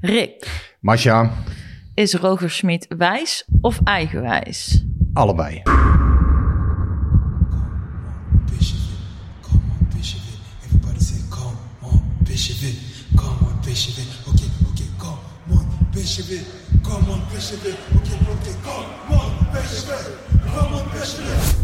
Rick, Masja, is Roger Smit wijs of eigenwijs? allebei. Come on, come on,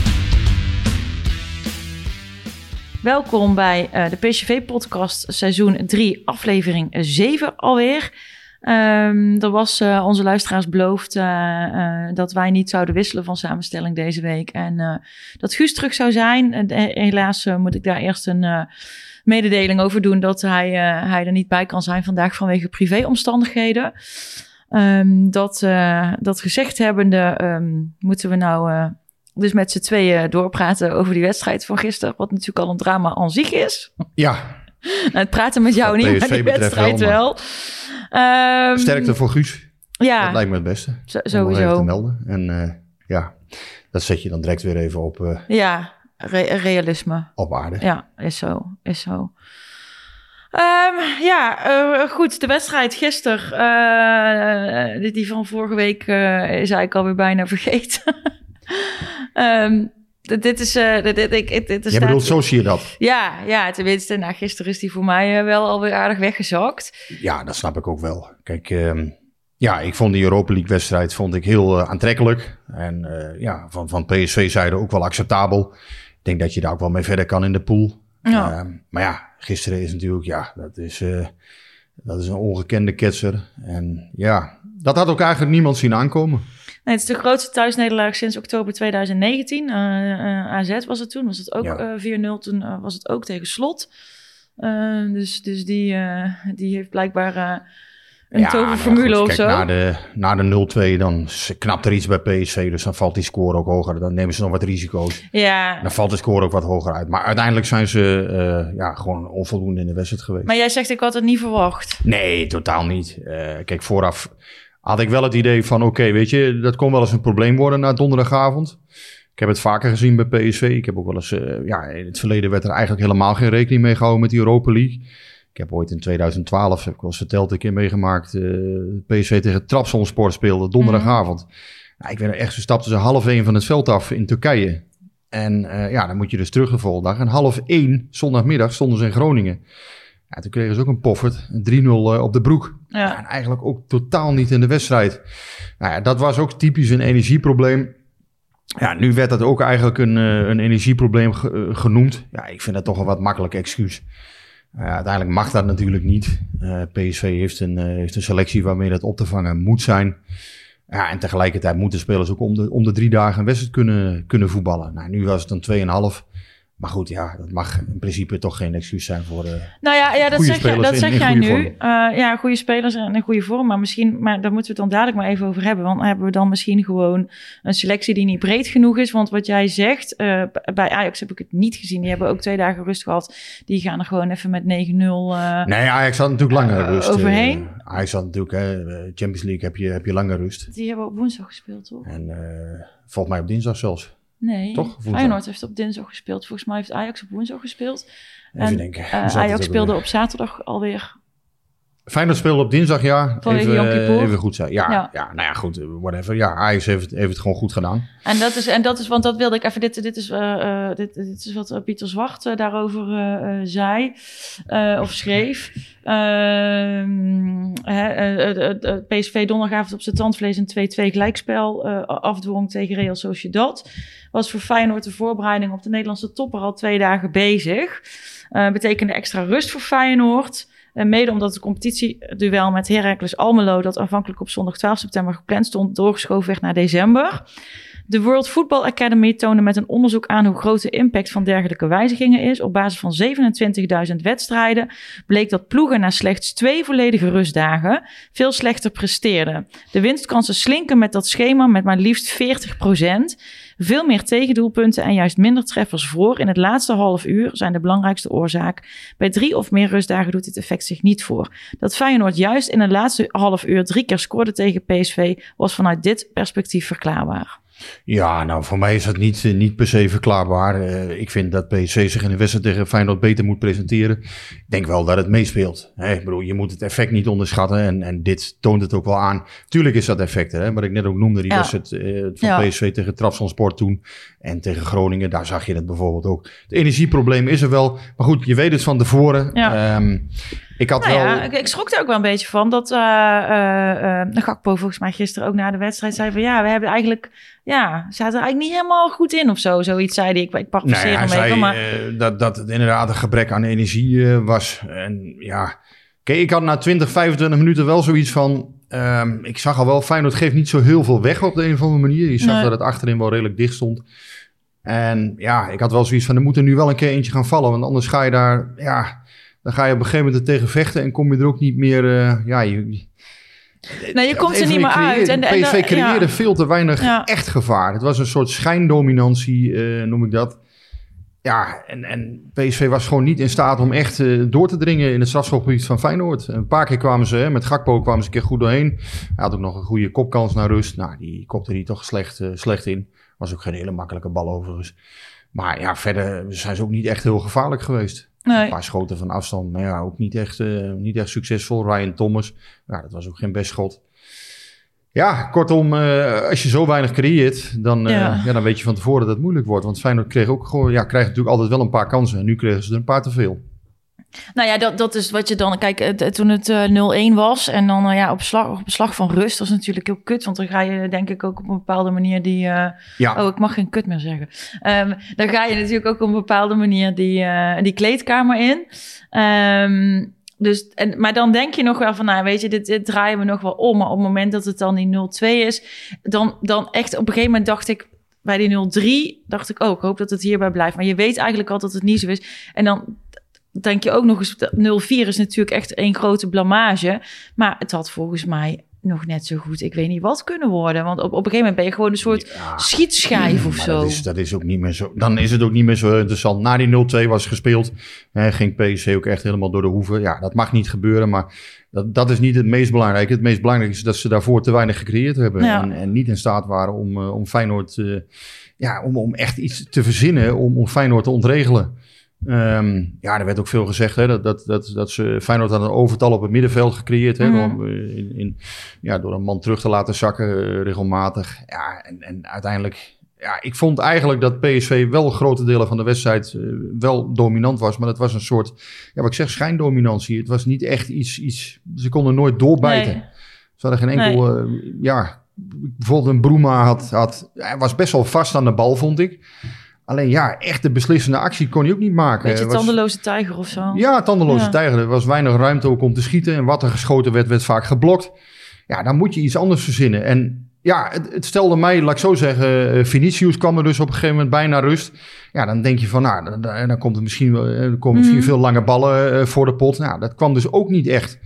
Welkom bij eh, de PSV-podcast seizoen 3, aflevering 7 alweer. Ehm er was eh, onze luisteraars beloofd eh, dat wij niet zouden wisselen van samenstelling deze week. En dat Guus terug zou zijn. Helaas moet ik daar eerst een mededeling over doen dat hij, hij er niet bij kan zijn vandaag vanwege privéomstandigheden. Ehm, dat, dat gezegd hebbende ehm, moeten we nou dus met z'n tweeën doorpraten over die wedstrijd van gisteren. Wat natuurlijk al een drama aan zich is. Ja, Nou, het praten met jou niet, maar PSV die betreft wedstrijd wel, wel. Ehm, sterkte voor Guus. Ja, Dat lijkt me het beste. nog even te sowieso. melden. En eh, ja, dat zet je dan direct weer even op, eh, Ja, re- realisme. op aarde. Ja, is zo, is zo. Ehm, ja, eh, goed. De wedstrijd gisteren, die, die van vorige week, is eigenlijk alweer bijna vergeten. Ehm, dit, is, eh, dit, dit, ik, dit, dit Je staat- bedoelt, zo zie je dat. Ja, ja, tenminste, nou, gisteren is die voor mij eh, wel alweer aardig weggezakt. Ja, dat snap ik ook wel. Kijk, ehm, ja, ik vond die Europa League wedstrijd vond ik heel eh, aantrekkelijk. En ja, van, van PSV-zijde ook wel acceptabel. Ik denk dat je daar ook wel mee verder kan in de pool. Ja. Ehm, maar ja, gisteren is natuurlijk, ja, dat is, dat is een ongekende ketser. En ja, dat had ook eigenlijk niemand zien aankomen. Nee, het is de grootste thuisnederlaag sinds oktober 2019. Eh, eh, AZ was het toen, was het ook Ja. eh 4-0. Toen was het ook tegen Slot. Dus dus die, die heeft blijkbaar een Ja, nou toverformule goed, of zo. Na de, na de 0-2 dan knapt er iets bij PSV, dus dan valt die score ook hoger. Dan nemen ze nog wat risico's. Ja, Dan valt de score ook wat hoger uit. Maar uiteindelijk zijn ze ja, gewoon onvoldoende in de wedstrijd geweest. maar jij zegt ik had het niet verwacht. Nee, totaal niet. Kijk, vooraf had ik wel het idee van... oké, weet je, dat kon wel eens een probleem worden na donderdagavond. Ik heb het vaker gezien bij PSV. Ik heb ook wel eens... eh, ja, in het verleden werd er eigenlijk helemaal geen rekening mee gehouden met die Europa League. Ik heb ooit in 2012, heb ik wel eens verteld, een keer meegemaakt... eh, PSV tegen Trabzonspor speelde donderdagavond. Nou, ik ben er echt, ze stapten ze half één van het veld af in Turkije. En eh, ja, dan moet je dus terug de volgende dag. En half één, zondagmiddag, stonden ze in Groningen. Ja, toen kregen ze ook een poffert, een 3-0 eh, op de broek. Ja. En eigenlijk ook totaal niet in de wedstrijd. Nou ja, dat was ook typisch een energieprobleem. Ja, nu werd dat ook eigenlijk een, eh, een energieprobleem eh, genoemd. Ja, ik vind dat toch een wat makkelijk excuus. Nou uiteindelijk mag dat natuurlijk niet. PSV heeft een, heeft een selectie waarmee dat op te vangen moet zijn. Ja, en tegelijkertijd moeten spelers ook om de, om de drie dagen een wedstrijd kunnen, kunnen voetballen. Nou, nu was het een 2,5. Maar goed, ja, dat mag in principe toch geen excuus zijn voor... eh, Nou ja, ja dat Goede zeg, jij, spelers dat in- zeg in jij goede nu. vorm. Eh, ja, goede spelers en in goede vorm. Maar misschien, maar daar moeten we het dan dadelijk maar even over hebben. Want hebben we dan misschien gewoon een selectie die niet breed genoeg is? Want wat jij zegt, eh, bij Ajax heb ik het niet gezien. Die hebben ook twee dagen rust gehad. Die gaan er gewoon even met 9-0. eh, Nee, Ajax had natuurlijk langer rust. overheen? Ajax had natuurlijk, hè, Champions League heb je, heb je langer rust. Die hebben op woensdag gespeeld, toch? En eh, volgens mij op dinsdag zelfs. Nee. Toch? Feyenoord heeft op dinsdag gespeeld. Volgens mij heeft Ajax op woensdag gespeeld. Even En, denken. eh, Ajax speelde op zaterdag alweer. Feyenoord speelde op dinsdag, ja. Even, even goed zijn. Ja, Ja. ja. nou ja, goed. Whatever. Ja, Ajax heeft, heeft het gewoon goed gedaan. En dat is, en dat is, want dat wilde ik even. Dit, dit, is, eh, eh, dit, dit is wat eh, Pieter Zwart daarover zei of schreef. Ehm, hè, eh, eh, eh, eh, PSV donderdagavond op zijn tandvlees een 2-2 gelijkspel afdwong tegen Real Sociedad. Was voor Feyenoord de voorbereiding op de Nederlandse topper al twee dagen bezig. Betekende extra rust voor Feyenoord. En mede omdat het competitieduel met Heracles Almelo, dat aanvankelijk op zondag 12 september gepland stond, doorgeschoven werd naar december. De World Football Academy toonde met een onderzoek aan hoe groot de impact van dergelijke wijzigingen is. Op basis van 27.000 wedstrijden bleek dat ploegen na slechts twee volledige rustdagen veel slechter presteerden. De winstkansen slinken met dat schema met maar liefst 40%. Veel meer tegendoelpunten en juist minder treffers voor in het laatste half uur zijn de belangrijkste oorzaak. Bij drie of meer rustdagen doet dit effect zich niet voor. Dat Feyenoord juist in het laatste half uur drie keer scoorde tegen PSV was vanuit dit perspectief verklaarbaar. Ja, nou, voor mij is dat niet, eh, niet per se verklaarbaar. Eh, ik vind dat PSV zich in de wedstrijd tegen Feyenoord beter moet presenteren. Ik denk wel dat het meespeelt. Hè? Ik bedoel, je moet het effect niet onderschatten. En, en dit toont het ook wel aan. Tuurlijk is dat effect, hè? wat ik net ook noemde. Die Ja. wedstrijd eh, van Ja. PSV tegen Trabzonsport toen. En tegen Groningen, daar zag je het bijvoorbeeld ook. Het energieprobleem is er wel. Maar goed, je weet het van tevoren. Ja. Ehm, ik had Nou wel... ja, ik, ik schrok er ook wel een beetje van dat eh, Gakpo volgens mij gisteren ook na de wedstrijd zei van ja, we hebben eigenlijk, ja, zaten er eigenlijk niet helemaal goed in of zo. Zoiets zei hij. Ik, ik parafraseer hem zei even, maar dat, dat het inderdaad een gebrek aan energie was. En ja, kijk, ik had na 20, 25 minuten wel zoiets van... ehm, ik zag al wel, Feyenoord geeft niet zo heel veel weg op de een of andere manier. Je zag Nee. dat het achterin wel redelijk dicht stond. En ja, ik had wel zoiets van, er moet er nu wel een keer eentje gaan vallen. Want anders ga je daar, ja... Dan ga je op een gegeven moment er tegen vechten en kom je er ook niet meer... eh, ja, je, nee, je komt er niet meer creëren- uit. En, en, PSV creëerde ja. veel te weinig Ja. echt gevaar. Het was een soort schijndominantie, eh, noem ik dat. Ja, en, en PSV was gewoon niet in staat om echt eh, door te dringen in het strafschopgebied van Feyenoord. Een paar keer kwamen ze, hè, met Gakpo kwamen ze een keer goed doorheen. Hij had ook nog een goede kopkans naar rust. Nou, die kopte hij toch slecht, slecht in. Was ook geen hele makkelijke bal overigens. Maar ja, verder zijn ze ook niet echt heel gevaarlijk geweest. Een paar schoten van afstand, maar ja, ook niet echt, eh, niet echt succesvol. Ryan Thomas, ja, dat was ook geen best schot. Ja, kortom, eh, als je zo weinig creëert, dan, eh, Ja. ja. dan weet je van tevoren dat het moeilijk wordt. Want Feyenoord kreeg ook gewoon, ja, krijgt natuurlijk altijd wel een paar kansen. En nu kregen ze er een paar te veel. Nou ja, dat, dat is wat je dan... Kijk, toen het eh, 0-1 was en dan eh, ja, op, slag, op slag van rust... dat is natuurlijk heel kut. Want dan ga je denk ik ook op een bepaalde manier die... eh, Ja, Oh, ik mag geen kut meer zeggen. Ehm, dan ga je natuurlijk ook op een bepaalde manier die, eh, die kleedkamer in. Ehm, dus, en, maar dan denk je nog wel van, nou weet je, dit, dit draaien we nog wel om. Maar op het moment dat het dan die 0-2 is, dan, dan echt op een gegeven moment dacht ik... Bij die 0-3 dacht ik ook, ik hoop dat het hierbij blijft. Maar je weet eigenlijk al dat het niet zo is. En dan denk je ook nog eens, 0-4 is natuurlijk echt één grote blamage. Maar het had volgens mij nog net zo goed, ik weet niet wat kunnen worden. Want op, op een gegeven moment ben je gewoon een soort Ja. schietschijf of maar zo. Dat is, dat is ook niet meer zo. Dan is het ook niet meer zo interessant. Na die 0-2 was gespeeld, hè, ging PSV ook echt helemaal door de hoeven. Ja, dat mag niet gebeuren, maar dat, dat is niet het meest belangrijke. Het meest belangrijke is dat ze daarvoor te weinig gecreëerd hebben. Ja. En, en niet in staat waren om, eh, om Feyenoord, eh, ja, om, om echt iets te verzinnen om, om Feyenoord te ontregelen. Ehm, ja, er werd ook veel gezegd hè, dat, dat, dat, dat ze Feyenoord had een overtal op het middenveld gecreëerd. Hè, Mhm. door, eh, in, in, ja, door een man terug te laten zakken eh, regelmatig. Ja, en, en uiteindelijk... Ja, ik vond eigenlijk dat PSV wel grote delen van de wedstrijd eh, wel dominant was. Maar het was een soort, ja, wat ik zeg, schijndominantie. Het was niet echt iets... iets ze konden nooit doorbijten. Nee. Ze hadden geen enkel... ja, bijvoorbeeld een Broema had, had... Hij was best wel vast aan de bal, vond ik. Alleen ja, echt de beslissende actie kon hij ook niet maken. Beetje was- tandeloze tijger of zo. ja, tandeloze Ja. tijger. Er was weinig ruimte ook om te schieten. En wat er geschoten werd, werd vaak geblokt. Ja, dan moet je iets anders verzinnen. En ja, het, het stelde mij, laat ik zo zeggen, eh, Vinicius kwam er dus op een gegeven moment bijna rust. Ja, dan denk je van, nou, dan, dan komt er misschien, eh, er komen misschien Mhm. veel lange ballen eh, voor de pot. Nou, dat kwam dus ook niet echt.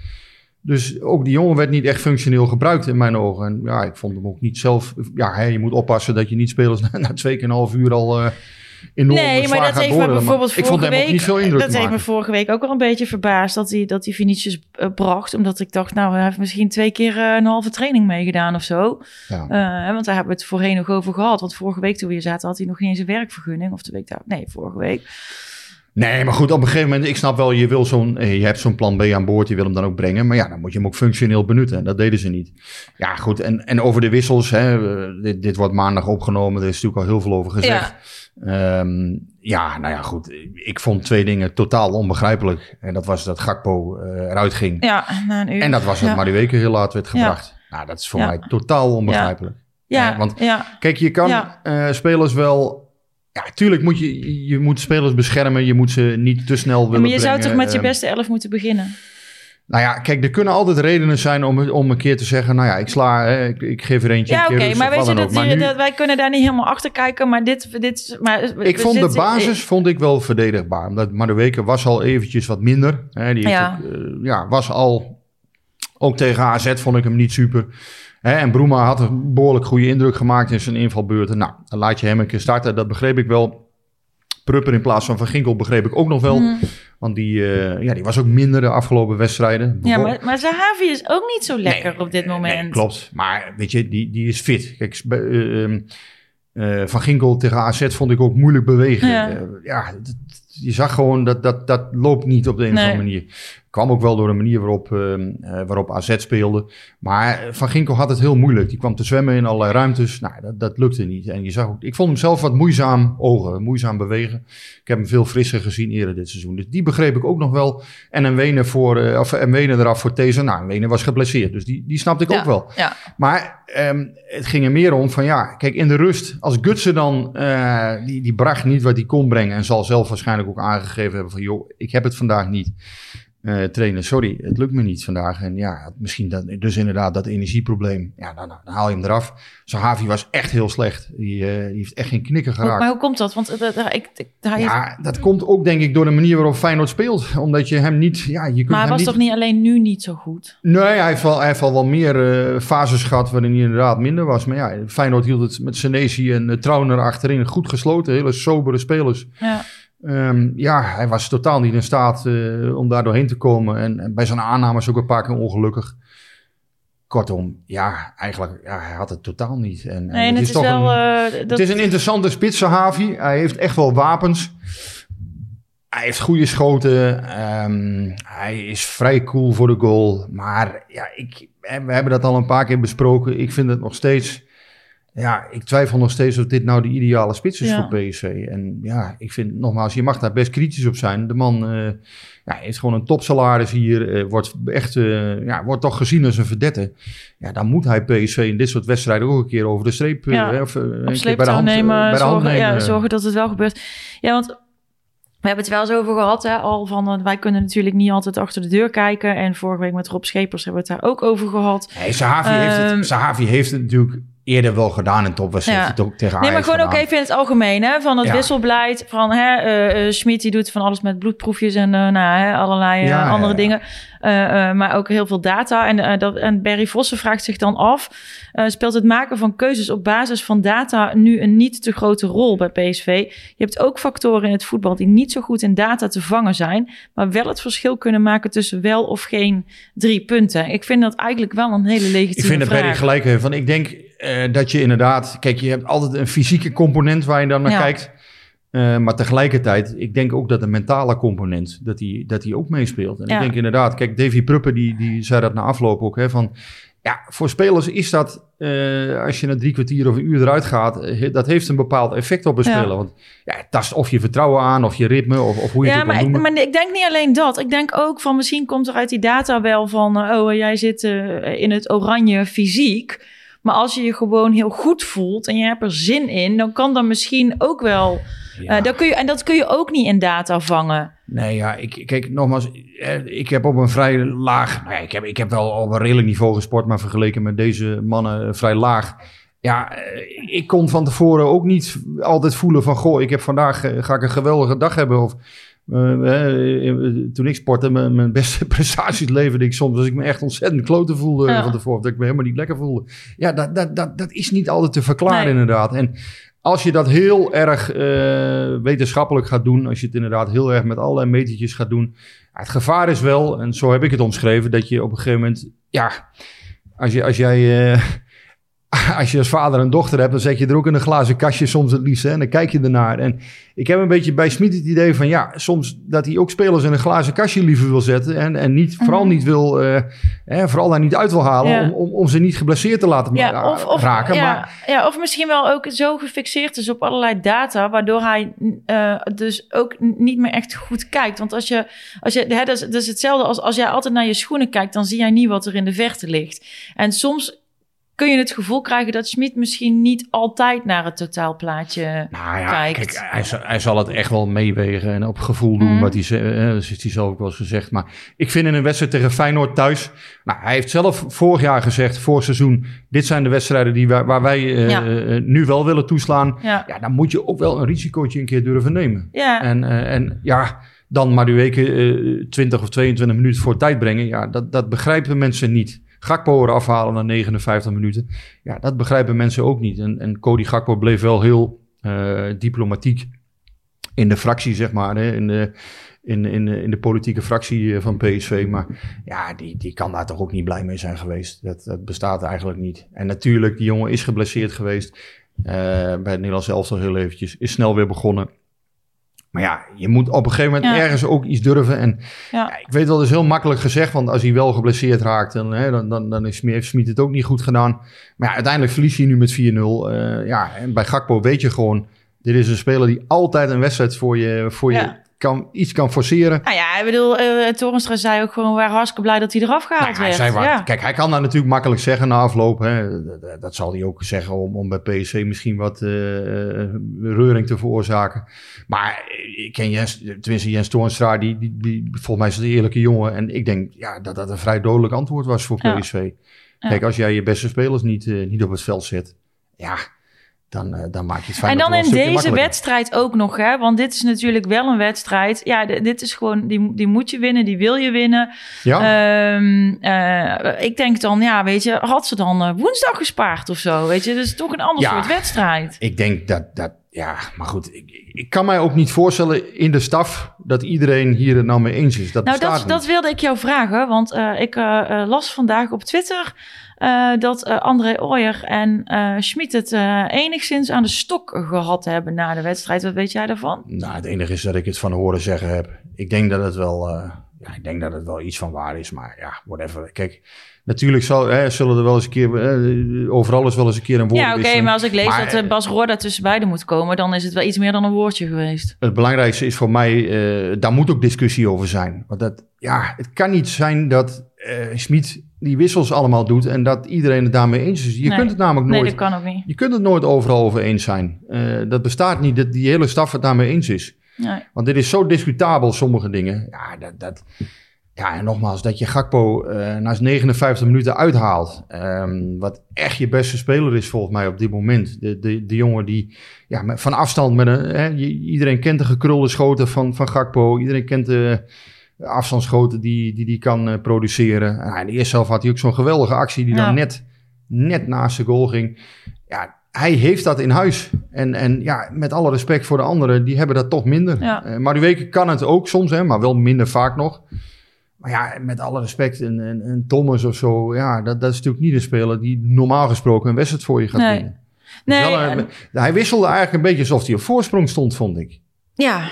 Dus ook die jongen werd niet echt functioneel gebruikt in mijn ogen. En ja, ik vond hem ook niet zelf... Ja, hè, je moet oppassen dat je niet spelers na, na twee keer een half uur al enorm Nee, maar dat heeft me bijvoorbeeld ik vond hem ook week, niet veel indruk dat heeft me vorige week ook wel een beetje verbaasd dat hij dat hij Vinicius eh, bracht, omdat ik dacht, nou, hij heeft misschien twee keer eh, een halve training meegedaan of zo. Ja. Eh, want daar hebben we het voorheen nog over gehad. Want vorige week toen we hier zaten, had hij nog geen eens een werkvergunning. Of de week daar, nee, vorige week. Nee, maar goed, op een gegeven moment, ik snap wel, je, wil zo'n, eh, je hebt zo'n plan B aan boord, je wil hem dan ook brengen. Maar ja, dan moet je hem ook functioneel benutten. En dat deden ze niet. Ja, goed, en, en over de wissels, hè, eh, dit, dit wordt maandag opgenomen, er is natuurlijk al heel veel over gezegd. Ja. ja, nou ja, goed. Ik vond twee dingen totaal onbegrijpelijk. En dat was dat Gakpo uh, eruit ging. Ja, na een uur. En dat was dat ja. Madueke heel laat werd gebracht. Ja. Nou, dat is voor mij totaal onbegrijpelijk. Ja, want kijk, je kan uh, spelers wel ja, tuurlijk moet je, je moet spelers beschermen. Je moet ze niet te snel willen Maar je brengen. zou toch met je beste elf moeten beginnen? Nou ja, kijk, er kunnen altijd redenen zijn om, om een keer te zeggen... nou ja, ik sla, ik, ik geef er eentje Ja, oké, okay, maar weet je, dat, maar nu... dat, wij kunnen daar niet helemaal achter kijken. Maar dit... dit maar, ik vond de basis vond ik wel verdedigbaar. Omdat Madueke was al eventjes wat minder. Hè, die ja. Ook, uh, ja, was al... Ook tegen AZ vond ik hem niet super. Hè, en Broema had een behoorlijk goede indruk gemaakt in zijn invalbeurten. Nou, dan laat je hem een keer starten. Dat begreep ik wel. Prupper in plaats van Van Ginkel begreep ik ook nog wel. Mm. Want die, uh, ja, die was ook minder de afgelopen wedstrijden. Ja, maar, maar Zahavi is ook niet zo lekker nee, op dit moment. Nee, klopt. Maar weet je, die, die is fit. Kijk, uh, uh, Van Ginkel tegen AZ vond ik ook moeilijk bewegen. Ja, ja je zag gewoon dat dat, dat loopt niet op de een of andere manier. Kwam ook wel door de manier waarop, uh, waarop AZ speelde. Maar Van Ginkel had het heel moeilijk. Die kwam te zwemmen in allerlei ruimtes. Nou, dat, dat lukte niet. En je zag ook, ik vond hem zelf wat moeizaam ogen, moeizaam bewegen. Ik heb hem veel frisser gezien eerder dit seizoen. Dus die begreep ik ook nog wel. En een Wenen, voor, uh, of een Wenen eraf voor These. Nou, een Wenen was geblesseerd. Dus die, die snapte ik ja, ook wel. Ja. Maar um, het ging er meer om van ja, kijk, in de rust, als Gutsen dan, uh, die, die bracht niet wat hij kon brengen. En zal zelf waarschijnlijk ook aangegeven hebben van joh, ik heb het vandaag niet. Uh, trainen, sorry, het lukt me niet vandaag. En ja, misschien dat, dus inderdaad dat energieprobleem. Ja, dan, dan haal je hem eraf. Zahavi was echt heel slecht. Die, uh, die heeft echt geen knikker geraakt. Maar hoe komt dat? Want uh, ik, ik, hij ja, dat komt ook denk ik door de manier waarop Feyenoord speelt. Omdat je hem niet... Ja, je kunt maar hij was niet... toch niet alleen nu niet zo goed? Nee, hij heeft wel, hij heeft wel, wel meer fases gehad waarin hij inderdaad minder was. Maar ja, Feyenoord hield het met Senesi en Trauner achterin goed gesloten. Hele sobere spelers. Ja. Um, ja, hij was totaal niet in staat uh, om daar doorheen te komen. En, en bij zijn aannames ook een paar keer ongelukkig. Kortom, ja, eigenlijk, ja, hij had het totaal niet. En, nee, en het, het, is, toch wel, een, uh, het is een interessante spits, Sahavi. Hij heeft echt wel wapens. Hij heeft goede schoten. Um, hij is vrij cool voor de goal. Maar ja, ik, we hebben dat al een paar keer besproken. Ik vind het nog steeds... Ja, ik twijfel nog steeds of dit nou de ideale spits is Ja. voor PSV. En ja, ik vind nogmaals, je mag daar best kritisch op zijn. De man uh, ja, heeft gewoon een topsalaris hier. Uh, wordt echt, uh, ja, wordt toch gezien als een verdette. Ja, dan moet hij PSV in dit soort wedstrijden ook een keer over de streep. Ja, of, nemen, bij de hand zorgen, nemen. Ja, zorgen dat het wel gebeurt. Ja, want we hebben het wel eens over gehad, hè, al van wij kunnen natuurlijk niet altijd achter de deur kijken. En vorige week met Rob Schepers hebben we het daar ook over gehad. Nee, Sahavi, um, heeft, het, Sahavi heeft het natuurlijk eerder wel gedaan in topwedstrijd. Ja. Ook tegen nee, maar gewoon gedaan. ook even in het algemeen, hè, van het ja. wisselbeleid. Van hè, uh, Schmid die doet van alles met bloedproefjes en uh, nou, hè, allerlei ja, andere dingen. maar ook heel veel data. En, dat, en Barry Vossen vraagt zich dan af: speelt het maken van keuzes op basis van data nu een niet te grote rol bij PSV? Je hebt ook factoren in het voetbal die niet zo goed in data te vangen zijn, maar wel het verschil kunnen maken tussen wel of geen drie punten. Ik vind dat eigenlijk wel een hele legitieme Ik vind vraag. dat Barry gelijk heeft. Want ik denk uh, dat je inderdaad, kijk, je hebt altijd een fysieke component waar je dan naar Ja. kijkt. Uh, maar tegelijkertijd, ik denk ook dat de mentale component, dat die, dat die ook meespeelt. En Ja. ik denk inderdaad, kijk, Davy Pruppen, die, die zei dat na afloop ook, hè, van... Ja, voor spelers is dat, uh, als je een drie kwartier of een uur eruit gaat, dat heeft een bepaald effect op een Ja. speler. Want ja, het tast of je vertrouwen aan, of je ritme, of, of hoe je Ja, het maar, noemen. maar ik denk niet alleen dat. Ik denk ook van misschien komt er uit die data wel van... eh, oh, jij zit eh, in het oranje fysiek. Maar als je je gewoon heel goed voelt en je hebt er zin in... dan kan dat misschien ook wel... Ja. eh, dan kun je, en dat kun je ook niet in data vangen. Nee, ja, ik, kijk, nogmaals, eh, ik heb op een vrij laag, nou ja, ik heb, ik heb wel op een redelijk niveau gesport, maar vergeleken met deze mannen eh, vrij laag. Ja, eh, ik kon van tevoren ook niet altijd voelen van, goh, ik heb vandaag, eh, ga ik een geweldige dag hebben. Of eh, eh, toen ik sportte, mijn, mijn beste prestaties leverde ik soms, als ik me echt ontzettend kloten voelde Ja. van tevoren, dat ik me helemaal niet lekker voelde. Ja, dat, dat, dat, dat is niet altijd te verklaren Nee. inderdaad. En als je dat heel erg wetenschappelijk gaat doen, als je het inderdaad heel erg met allerlei metertjes gaat doen. het gevaar is wel, en zo heb ik het omschreven, dat je op een gegeven moment, ja, als, je, als jij. als je als vader een dochter hebt, dan zet je er ook in een glazen kastje soms het liefst. Hè, en dan kijk je ernaar. En ik heb een beetje bij Smit het idee van ja, soms dat hij ook spelers in een glazen kastje liever wil zetten. En, en niet, vooral niet wil, eh, hè, vooral daar niet uit wil halen Mhm. Ja. om, om, om ze niet geblesseerd te laten Ja, of, of, raken. ja, Maar ja, of misschien wel ook zo gefixeerd is op allerlei data, waardoor hij eh, dus ook niet meer echt goed kijkt. Want als je, als je hè, dat, is, dat is hetzelfde als als jij altijd naar je schoenen kijkt, dan zie jij niet wat er in de verte ligt. En soms kun je het gevoel krijgen dat Schmid misschien niet altijd naar het totaalplaatje Nou ja, kijkt. kijk, hij, zal, hij zal het echt wel meewegen en op gevoel doen Mhm. wat hij eh, hij zelf ook wel eens gezegd. Maar ik vind in een wedstrijd tegen Feyenoord thuis, nou, hij heeft zelf vorig jaar gezegd, voor seizoen, dit zijn de wedstrijden die wij, waar wij eh, Ja. eh, nu wel willen toeslaan. Ja. Ja, dan moet je ook wel een risicootje een keer durven nemen. Ja. En, eh, en ja, dan maar die weken eh 20 of 22 minuten voor tijd brengen, ja, dat, dat begrijpen mensen niet. Gakpo er afhalen na 59 minuten. Ja, dat begrijpen mensen ook niet. En, en Cody Gakpo bleef wel heel eh, diplomatiek in de fractie, zeg maar. Hè, in, de, in, in, in de politieke fractie eh, van PSV. Maar ja, die, die kan daar toch ook niet blij mee zijn geweest. Dat, dat bestaat eigenlijk niet. En natuurlijk, die jongen is geblesseerd geweest. eh, bij het Nederlands elftal heel eventjes. Is snel weer begonnen. Maar ja, je moet op een gegeven moment Ja. ergens ook iets durven. En Ja. ja, ik weet wel, dat is heel makkelijk gezegd. Want als hij wel geblesseerd raakt, dan, hè, dan, dan, dan is, Smit het ook niet goed gedaan. Maar ja, uiteindelijk verlies je nu met 4-0. Eh, ja, en bij Gakpo weet je gewoon... Dit is een speler die altijd een wedstrijd voor je, voor je Ja. Kan, iets kan forceren. Nou ja, ik bedoel, eh Torenstra zei ook gewoon, we waren hartstikke blij dat hij eraf gehaald Nou, werd. ja. Kijk, hij kan daar natuurlijk makkelijk zeggen na afloop. Hè. Dat, dat zal hij ook zeggen om, om bij PSC misschien wat eh, eh, reuring te veroorzaken. Maar ik ken Jens, tenminste Jens Toornstra, die, die, die, volgens mij is het een eerlijke jongen. En ik denk ja, dat dat een vrij dodelijk antwoord was voor Ja. PSV. Kijk, als jij je beste spelers niet, niet op het veld zet, ja, dan, eh, dan maak je het fijn. En dan in deze wedstrijd ook nog, hè? Want dit is natuurlijk wel een wedstrijd. Ja, dit is gewoon, die, die moet je winnen, die wil je winnen. Ja, Ehm, eh, ik denk dan, ja, weet je, had ze dan eh, woensdag gespaard of zo? Weet je, dat is toch een ander Ja. soort wedstrijd. ik denk dat, dat ja, maar goed, ik, ik kan mij ook niet voorstellen in de staf dat iedereen hier het nou mee eens is. Dat Nou, dat, niet. dat wilde ik jou vragen, want eh, ik eh, eh, las vandaag op Twitter dat André Ooyer en eh Schmid het enigszins aan de stok gehad hebben na de wedstrijd. Wat weet jij daarvan? Nou, het enige is dat ik het van horen zeggen heb. Ik denk dat het wel, ja, ik denk dat het wel iets van waar is, maar ja, whatever. Kijk, natuurlijk zal, hè, zullen er wel eens een keer, eh, overal is wel eens een keer een woord. Ja, oké, maar als ik lees Maar, dat eh, Bas Roorda tussen beiden moet komen, dan is het wel iets meer dan een woordje geweest. Het belangrijkste is voor mij, eh, daar moet ook discussie over zijn. Want dat, ja, het kan niet zijn dat eh Smit die wissels allemaal doet en dat iedereen het daarmee eens is. Je Nee. kunt het namelijk Nee, nooit, dat kan ook niet. je kunt het nooit overal over eens zijn. Dat bestaat niet, dat die hele staf het daarmee eens is. Nee. Want dit is zo discutabel, sommige dingen. Ja, dat, dat, ja en nogmaals, dat je Gakpo eh na 59 minuten uithaalt. ehm, wat echt je beste speler is volgens mij op dit moment. De, de, de jongen die ja, met- van afstand met een... Hè, iedereen kent de gekrulde schoten van, van Gakpo. Iedereen kent de afstandsschoten die die, die kan eh, produceren. En in de eerste helft had hij ook zo'n geweldige actie die Ja. dan net, net naast de goal ging. Ja, hij heeft dat in huis. En, en ja, met alle respect voor de anderen, die hebben dat toch minder. Ja. Eh, maar die weken kan het ook soms, hè, maar wel minder vaak nog. Maar ja, met alle respect, een, een, een Thomas of zo, ja, dat, dat is natuurlijk niet een speler die normaal gesproken een wedstrijd voor je gaat Nee. winnen. Nee, wel een- en- hij wisselde eigenlijk een beetje alsof hij op voorsprong stond, vond ik. ja,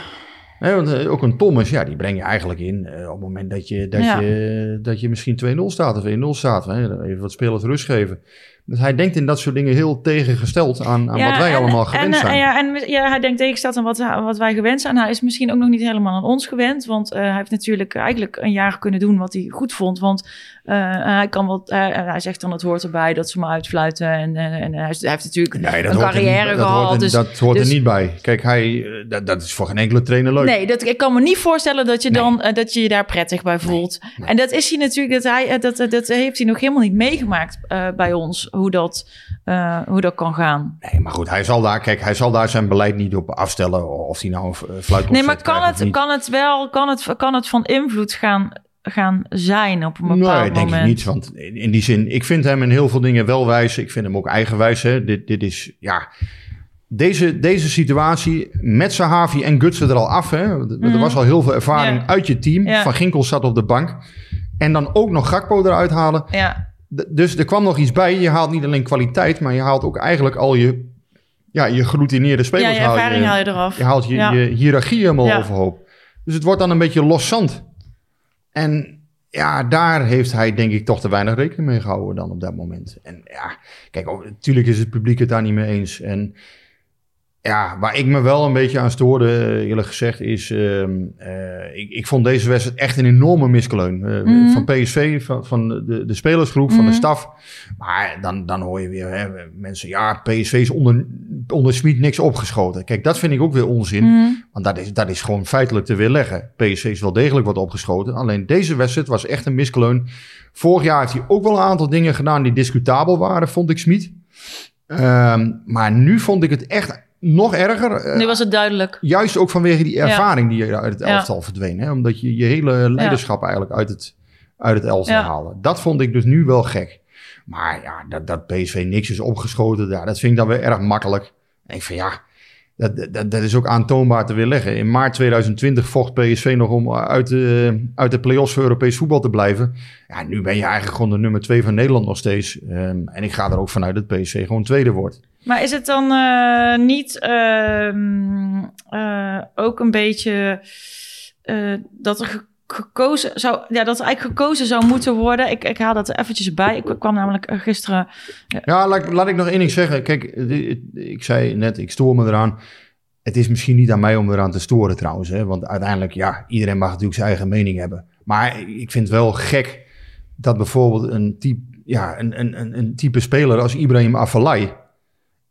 want eh, ook een Thomas, ja, die breng je eigenlijk in eh, op het moment dat je, dat Ja. je, dat je misschien 2-0 staat of 1-0 staat. Hè, even wat spelers rust geven. Dus hij denkt in dat soort dingen heel tegengesteld aan, aan Ja, wat wij en- allemaal en, gewend eh, zijn. Ja, en ja, hij denkt tegenstaat aan wat, wat wij gewend zijn. Hij is misschien ook nog niet helemaal aan ons gewend. Want eh, hij heeft natuurlijk eigenlijk een jaar kunnen doen wat hij goed vond. Want hij kan wat, eh, hij zegt dan het hoort erbij dat ze me uitfluiten. En, en, en hij, heeft natuurlijk Nee, een er carrière niet, dat gehad. hoort er, dus, dat hoort dus- er niet bij. Kijk, hij, eh, dat, dat is voor geen enkele trainer leuk. Nee, dat, ik kan me niet voorstellen dat je, Nee. dan, eh, dat je je daar prettig bij voelt. nee. En dat is hij natuurlijk, dat, hij, eh, dat, dat heeft hij nog helemaal niet meegemaakt eh, bij ons, hoe dat, eh, hoe dat kan gaan. Nee, maar goed, hij zal daar, kijk, hij zal daar zijn beleid niet op afstellen. Of hij nou een fluit Nee, maar kan het, kan het wel, kan het, kan het van invloed gaan, gaan zijn op een bepaald Nee, denk moment? ik niet. Want in die zin, ik vind hem in heel veel dingen wel wijs. Ik vind hem ook eigenwijs. Hè. Dit, dit is, ja... Deze, deze situatie met Sahavi en Gutsen er al af. Hè. Er er was al heel veel ervaring Mhm. Ja. uit je team. Ja. Van Ginkel zat op de bank. En dan ook nog Gakpo eruit halen. Ja, dus er kwam nog iets bij. Je haalt niet alleen kwaliteit, maar je haalt ook eigenlijk al je, ja, je geroutineerde Ja, spelers. je haal ervaring haal je eraf. je haalt je, Ja. je hiërarchie helemaal Ja. overhoop. Dus het wordt dan een beetje los zand. En ja, daar heeft hij denk ik toch te weinig rekening mee gehouden dan op dat moment. En ja, kijk, natuurlijk is het publiek het daar niet mee eens. En ja, waar ik me wel een beetje aan stoorde, eh, eerlijk gezegd, is... ehm, eh, ik, ik vond deze wedstrijd echt een enorme miskleun. eh, Mhm. Van PSV, van, van de, de spelersgroep, van de Mhm. staf. Maar dan, dan hoor je weer hè, mensen... Ja, PSV is onder, onder Smit niks opgeschoten. Kijk, dat vind ik ook weer onzin. Mhm. Want dat is, dat is gewoon feitelijk te weerleggen. PSV is wel degelijk wat opgeschoten. Alleen deze wedstrijd was echt een miskleun. Vorig jaar heeft hij ook wel een aantal dingen gedaan die discutabel waren, vond ik Smit. Ehm, maar nu vond ik het echt nog erger. Eh, Nu was het duidelijk. Juist ook vanwege die Ja. ervaring die je uit het Ja. elftal verdween. Hè? Omdat je je hele leiderschap eigenlijk uit het, uit het elftal haalde. Dat vond ik dus nu wel gek. Maar ja, dat, dat PSV niks is opgeschoten, ja, dat vind ik dan weer erg makkelijk. En ik vind ja, dat, dat, dat is ook aantoonbaar te weerleggen. In maart 2020 vocht PSV nog om uit de, uit de play-offs voor Europees voetbal te blijven. Ja, nu ben je eigenlijk gewoon de nummer twee van Nederland nog steeds. Ehm, en ik ga er ook vanuit dat PSV gewoon tweede wordt. Maar is het dan eh, niet ehm, eh, ook een beetje eh, dat er gekozen zou, ja, dat eigenlijk gekozen zou moeten worden? Ik, ik haal dat er eventjes bij. Ik kwam namelijk eh, gisteren. Ja, laat, laat ik nog één ding zeggen. Kijk, ik zei net, ik stoor me eraan. Het is misschien niet aan mij om eraan te storen trouwens. Hè? Want uiteindelijk, ja, iedereen mag natuurlijk zijn eigen mening hebben. Maar ik vind wel gek dat bijvoorbeeld een type, ja, een, een, een, type speler als Ibrahim Afellay...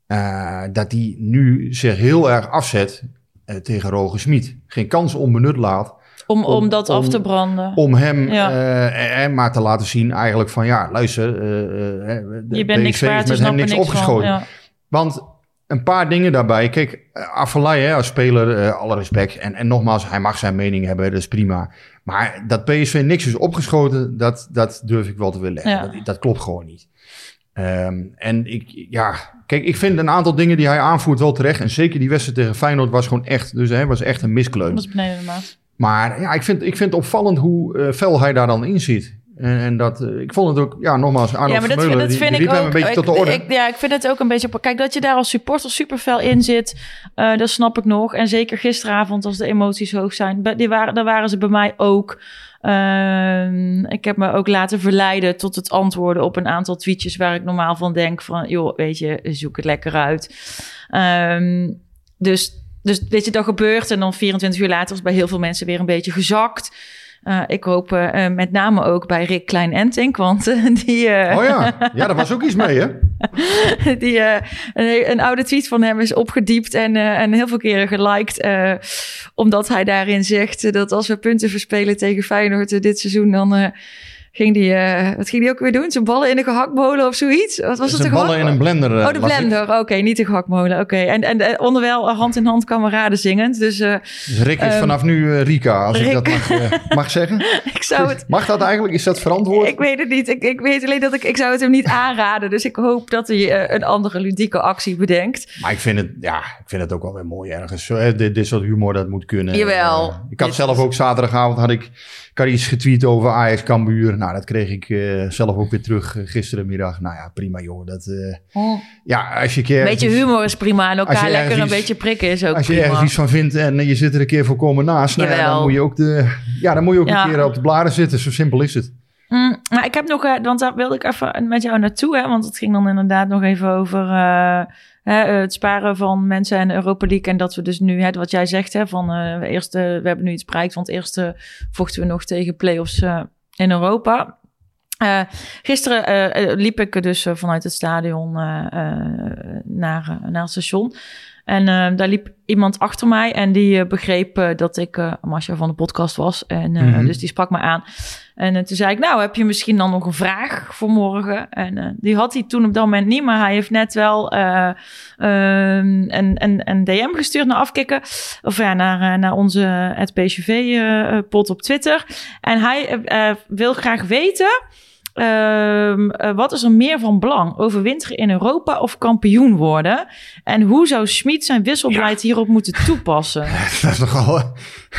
eh, dat die nu zich heel erg afzet eh, tegen Roger Smit. Geen kans onbenut laat Om, om, Om- dat om- af te branden. om hem Ja. eh, eh, maar te laten zien eigenlijk van... ja, luister, eh, eh, de je bent niks waard, met dus hem niks opgeschoten. Ja. Want een paar dingen daarbij. Kijk, eh, Afellay hè, als speler, eh, alle respect. En, en nogmaals, hij mag zijn mening hebben, dat is prima. Maar dat PSV niks is opgeschoten, dat, dat durf ik wel te willen leggen. Ja. Dat, dat klopt gewoon niet. Ehm, en ik, ja, kijk, ik vind een aantal dingen die hij aanvoert wel terecht. En zeker die wedstrijd tegen Feyenoord was gewoon echt, dus hij was echt een miskleun. Dat is beneden de maat. Maar ja, ik vind, ik vind het opvallend hoe eh, fel hij daar dan in zit. En, en dat, eh, ik vond het ook, ja, nogmaals, Arnold ja, maar dat, Vermeulen, dat die, vind die ik ook. een beetje ik, tot de orde. ik- ja, ik vind het ook een beetje. Kijk, dat je daar als supporter super fel in zit, eh, dat snap ik nog. En zeker gisteravond, als de emoties hoog zijn, die waren, daar waren ze bij mij ook. Ehm, ik heb me ook laten verleiden tot het antwoorden op een aantal tweetjes waar ik normaal van denk van, joh, weet je, zoek het lekker uit. Ehm, dus, dus weet je, dat gebeurt en dan 24 uur later is bij heel veel mensen weer een beetje gezakt. Eh, ik hoop eh, eh, met name ook bij Rick Klein-Entink, want eh, die... Oh ja, ja, daar was ook iets mee, hè? die, een, een oude tweet van hem is opgediept en, en heel veel keren geliked. omdat hij daarin zegt dat als we punten verspelen tegen Feyenoord dit seizoen, dan ging die, eh, wat ging die ook weer doen? Zijn ballen in een gehaktmolen of zoiets? Wat was het? Zijn een ballen in een blender. eh, Oh, de blender. Oké, niet de gehaktmolen. Oké. En, en eh, onderwijl hand in hand kameraden zingend. Dus Dus Rick is Ehm, vanaf nu Rika, als ik dat mag, mag zeggen. ik zou het... Mag dat eigenlijk? Is dat verantwoord? Ik weet het niet. Ik, ik weet alleen dat ik, ik zou het hem niet aanraden. Dus ik hoop dat hij een andere ludieke actie bedenkt. Maar ik vind het, ja, ik vind het ook wel weer mooi ergens. Zo, dit, dit soort humor, dat moet kunnen. Jawel. Ik had zelf ook zaterdagavond, had ik had iets getweet over Ajax Cambuur. Nou, dat kreeg ik eh, zelf ook weer terug eh, gisterenmiddag. Nou ja, prima joh. Dat, eh, ja, als je een keer... Een beetje humor is prima. En elkaar lekker een beetje prikken is ook Als je prima. ergens iets van vindt en je zit er een keer voorkomen naast, nou ja, dan moet je ook, de, ja, dan moet je ook Ja. een keer op de bladen zitten. Zo simpel is het. Mm, maar ik heb nog, want daar wilde ik even met jou naartoe, hè, want het ging dan inderdaad nog even over hè, eh, het sparen van mensen en Europa League. En dat we dus nu, hè, wat jij zegt, hè, van eh, we, eerst, eh, we hebben nu iets bereikt, want eerst eh, vochten we nog tegen play-offs eh, in Europa. Eh, gisteren eh, eh, liep ik dus eh, vanuit het stadion eh, eh, naar, eh, naar het station. En eh, daar liep iemand achter mij en die eh, begreep eh, dat ik uh, Masha van de podcast was. En eh, Mhm. dus die sprak me aan. En eh, toen zei ik, nou, heb je misschien dan nog een vraag voor morgen? En eh, die had hij toen op dat moment niet, maar hij heeft net wel eh, ehm, een, een, een DM gestuurd naar Afkikken. Of ja, naar, naar onze het PSV-pot op Twitter. En hij wil graag weten Ehm, eh, wat is er meer van belang? Overwinteren in Europa of kampioen worden? En hoe zou Schmid zijn wisselbeleid hierop moeten toepassen? Dat is toch al,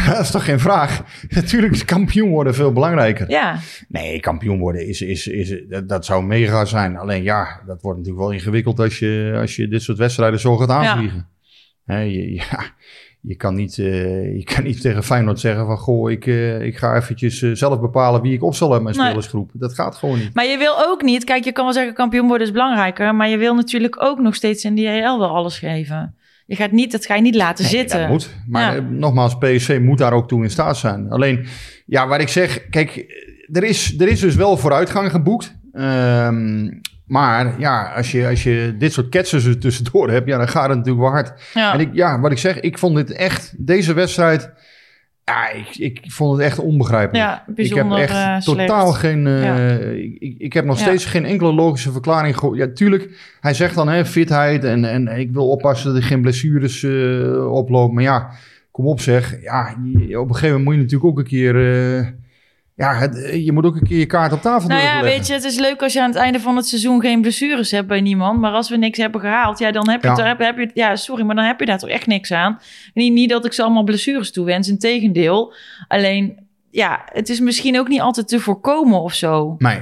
dat is toch geen vraag. Natuurlijk is kampioen worden veel belangrijker. Ja, Nee, kampioen worden is, is, is, dat, dat zou mega zijn. Alleen ja, dat wordt natuurlijk wel ingewikkeld als je, als je dit soort wedstrijden zo gaat aanvliegen. Je, ja, je, kan niet, eh, je kan niet tegen Feyenoord zeggen van... goh, ik, eh, ik ga eventjes eh, zelf bepalen wie ik opstel uit mijn Nee. spelersgroep. Dat gaat gewoon niet. maar je wil ook niet... Kijk, je kan wel zeggen kampioen worden is belangrijker... maar je wil natuurlijk ook nog steeds in die EL wel alles geven. Je gaat niet, dat ga je niet laten Nee, zitten. Dat moet. Maar Ja. nogmaals, PSV moet daar ook toe in staat zijn. Alleen, ja, waar ik zeg, kijk, er is, er is dus wel vooruitgang geboekt. Ehm, maar ja, als je, als je dit soort ketsers er tussendoor hebt, ja, dan gaat het natuurlijk wel hard. Ja. En ik, ja, wat ik zeg, ik vond dit echt, deze wedstrijd, ja, ik, ik vond het echt onbegrijpelijk. Ja, bijzonder ik heb echt eh, totaal geen, eh, Ja. ik, ik, heb nog Ja. steeds geen enkele logische verklaring gehoord. Ja, tuurlijk, hij zegt dan hè, fitheid en, en ik wil oppassen dat er geen blessures eh oplopen. Maar ja, kom op zeg, ja, op een gegeven moment moet je natuurlijk ook een keer, ja, het, je moet ook een keer je kaart op tafel Nou ja, leggen. weet je, het is leuk als je aan het einde van het seizoen geen blessures hebt bij niemand. Maar als we niks hebben gehaald, ja, dan heb je, Ja. heb, heb je ja, sorry, maar dan heb je daar toch echt niks aan. Niet, niet dat ik ze allemaal blessures toewens, in tegendeel. Alleen, ja, het is misschien ook niet altijd te voorkomen of zo. Nee.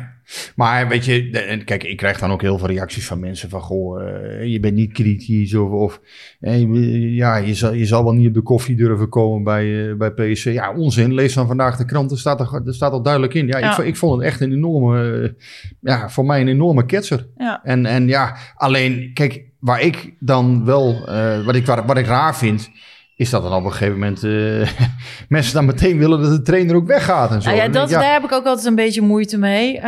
Maar weet je, en kijk, ik krijg dan ook heel veel reacties van mensen van, goh, eh, je bent niet kritisch of, of eh, je- ja, je zal, je zal wel niet op de koffie durven komen bij, eh, bij PSC. Ja, onzin. Lees dan vandaag de krant, er staat er, er staat al duidelijk in. Ja, Ja. Ik, ik vond het echt een enorme, ja, voor mij een enorme ketser. Ja. En, en ja, alleen, kijk, waar ik dan wel, wat, ik, wat, wat ik raar vind, is dat dan op een gegeven moment eh, mensen dan meteen willen dat de trainer ook weggaat en zo. Nou ja, dat, ik, ja, daar heb ik ook altijd een beetje moeite mee. Eh,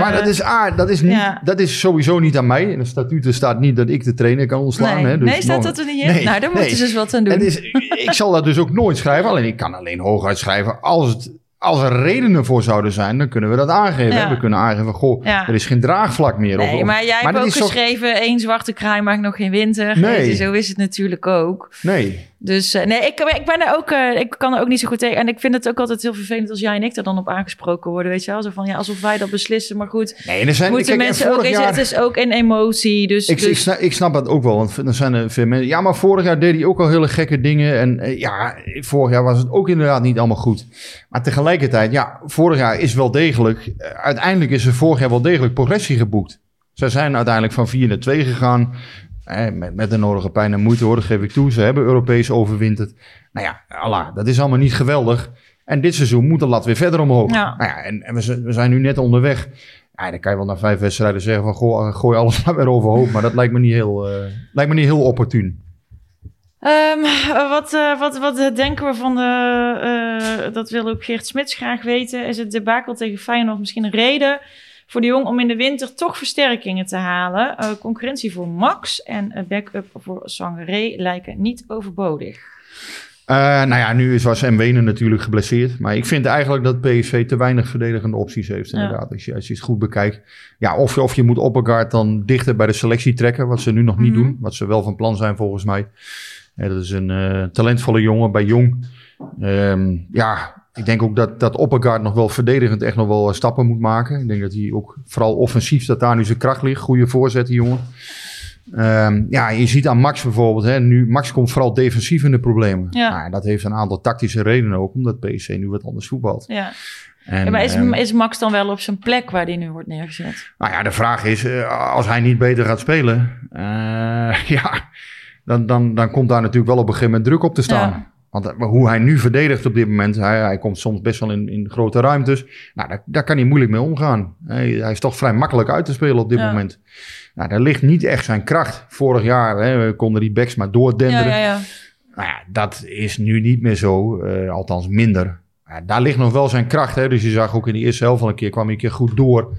maar dat is, ah, dat, is niet, ja. dat is sowieso niet aan mij. In de statuten staat niet dat ik de trainer kan ontslaan. nee, hè, dus nee, staat dat er niet in? Nee, nou, daar nee. moeten ze dus wat aan doen. Het is, ik zal dat dus ook nooit schrijven. Alleen ik kan alleen hooguit schrijven als, het, als er redenen voor zouden zijn. Dan kunnen we dat aangeven. Ja. We kunnen aangeven, goh, Ja. er is geen draagvlak meer. Nee, of, maar jij dat hebt ook geschreven... één zwarte kraai maakt nog geen winter. Nee. Weet je, Zo is het natuurlijk ook. Nee, Dus eh, nee, ik, ik ben er ook, eh, ik kan er ook niet zo goed tegen. En ik vind het ook altijd heel vervelend als jij en ik er dan op aangesproken worden, weet je wel? Zo van, ja, alsof wij dat beslissen. Maar goed, nee er zijn, moeten kijk, en mensen ook, jaar- het is ook een emotie. Dus, Ik, ik, dus snap, ik snap dat ook wel, want dan zijn er veel mensen... Ja, maar vorig jaar deed hij ook al hele gekke dingen. En eh, ja, vorig jaar was het ook inderdaad niet allemaal goed. Maar tegelijkertijd, ja, vorig jaar is wel degelijk... uiteindelijk is er vorig jaar wel degelijk progressie geboekt. Ze zijn uiteindelijk van 4 naar 2 gegaan. Eh, met, met de nodige pijn en moeite hoor, dat geef ik toe. Ze hebben Europees overwinterd. Nou ja, Allah, dat is allemaal niet geweldig. En dit seizoen moet de lat weer verder omhoog. Ja. Nou ja, en, en we, zijn- we zijn nu net onderweg. Ja, dan kan je wel na vijf wedstrijden zeggen van goh, gooi alles maar weer overhoop. Maar dat lijkt me niet heel, eh, lijkt me niet heel opportun. Ehm, wat, eh, wat, wat denken we van de, eh, dat wil ook Geert Smits graag weten. Is het debakel tegen Feyenoord misschien een reden voor de jong om in de winter toch versterkingen te halen? Eh, concurrentie voor Max en een backup voor Sangaré lijken niet overbodig. Eh, nou ja, nu is was Mwene natuurlijk geblesseerd. Maar ik vind eigenlijk dat PSV te weinig verdedigende opties heeft. Ja. Inderdaad, als, je, als je het goed bekijkt. Ja, of, je- of je moet Oppergaard dan dichter bij de selectie trekken. Wat ze nu nog niet Mhm. doen. Wat ze wel van plan zijn volgens mij. Ja, dat is een eh, talentvolle jongen bij Jong. Ehm, ja, ik denk ook dat, dat Oppergaard nog wel verdedigend echt nog wel eh, stappen moet maken. Ik denk dat hij ook vooral offensief, dat daar nu zijn kracht ligt. Goede voorzet, die jongen. Ehm, ja, je ziet aan Max bijvoorbeeld. Hè, nu, Max komt vooral defensief in de problemen. Ja. Nou, dat heeft een aantal tactische redenen ook, omdat PSC nu wat anders voetbalt. Ja. En, Ja, maar is, ehm, is Max dan wel op zijn plek waar die nu wordt neergezet? nou ja, de vraag is, eh, als hij niet beter gaat spelen, eh, ja, dan, dan, dan komt daar natuurlijk wel op een gegeven moment druk op te staan. Ja. Want eh, hoe hij nu verdedigt op dit moment, hij, hij komt soms best wel in, in grote ruimtes. Nou, daar, daar kan hij moeilijk mee omgaan. Hij, hij is toch vrij makkelijk uit te spelen op dit Ja. moment. Nou, daar ligt niet echt zijn kracht. Vorig jaar hè, konden die backs maar doordenderen. ja, ja. Nou ja, dat is nu niet meer zo, eh, althans minder. Ja, daar ligt nog wel zijn kracht. Hè? Dus je zag ook in de eerste helft al een keer, kwam hij een keer goed door.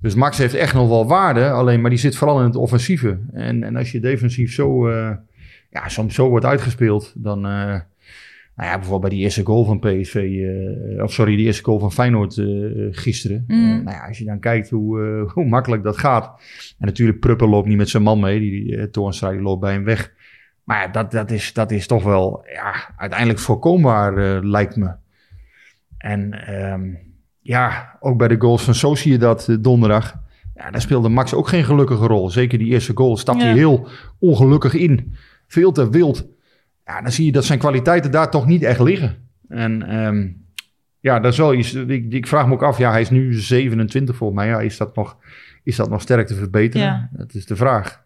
Dus Max heeft echt nog wel waarde, alleen maar die zit vooral in het offensieve. En, en als je defensief zo, eh, ja, soms zo wordt uitgespeeld, dan... nou ja, bijvoorbeeld bij die eerste goal van PSV, eh, of sorry, die eerste goal van Feyenoord eh, gisteren. Mm. Eh, nou ja, als je dan kijkt hoe, hoe makkelijk dat gaat. En natuurlijk, Pruppen loopt niet met zijn man mee. Die, die Toornstra die loopt bij hem weg. Maar ja, dat, dat, is, dat is toch wel ja, uiteindelijk voorkombaar, lijkt me. En ehm, ja, ook bij de goals van Sociedad uh, donderdag. Ja, daar speelde Max ook geen gelukkige rol. Zeker die eerste goal stapte Ja. hij heel ongelukkig in. Veel te wild. Ja, dan zie je dat zijn kwaliteiten daar toch niet echt liggen. En ehm, ja, dat is wel iets. Ik, ik vraag me ook af. Ja, hij is nu 27 volgens mij. Ja, is dat nog, is dat nog sterk te verbeteren? Ja. Dat is de vraag.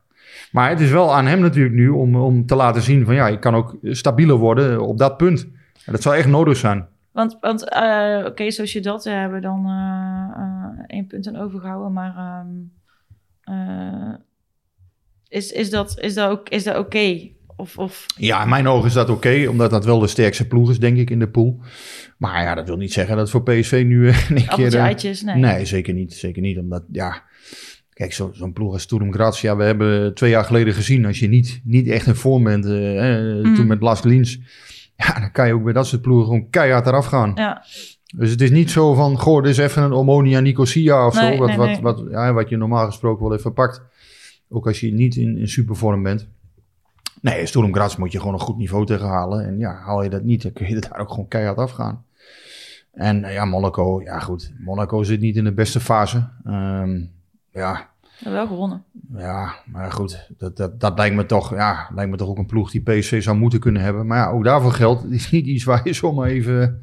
Maar het is wel aan hem natuurlijk nu om, om te laten zien van ja, ik kan ook stabieler worden op dat punt. En dat zou echt nodig zijn. Want, want eh, oké, zoals je dat hebben we dan eh, eh, één punt aan overgehouden. Maar ehm, eh, is, is dat, is dat ook is dat oké? Of, of Ja, in mijn ogen is dat oké, omdat dat wel de sterkste ploeg is, denk ik, in de pool. Maar ja, dat wil niet zeggen dat voor PSV nu eh, een keer... appeltje eh, eitjes? Nee. Nee, zeker niet. Zeker niet, omdat, ja... Kijk, zo- zo'n ploeg als Sturm Graz, ja, we hebben twee jaar geleden gezien... als je niet, niet echt in vorm bent, eh, eh, Mhm. toen met Las Liens... Ja, dan kan je ook bij dat soort ploegen gewoon keihard eraf gaan. Ja, Dus het is niet zo van, goh, dit is even een Omonia Nicosia of Nee, zo. Wat, nee, wat. Wat, ja, wat je normaal gesproken wel even pakt. Ook als je niet in, in supervorm bent. Nee, Sturm Graz moet je gewoon een goed niveau tegen halen. En ja, haal je dat niet, dan kun je daar ook gewoon keihard afgaan. En eh, ja, Monaco, ja goed. Monaco zit niet in de beste fase. Ehm, ja, wel gewonnen. ja, maar goed, dat, dat, dat lijkt, me toch, ja, lijkt me toch ook een ploeg die PSV zou moeten kunnen hebben. Maar ja, ook daarvoor geldt, het is niet iets waar je zomaar even,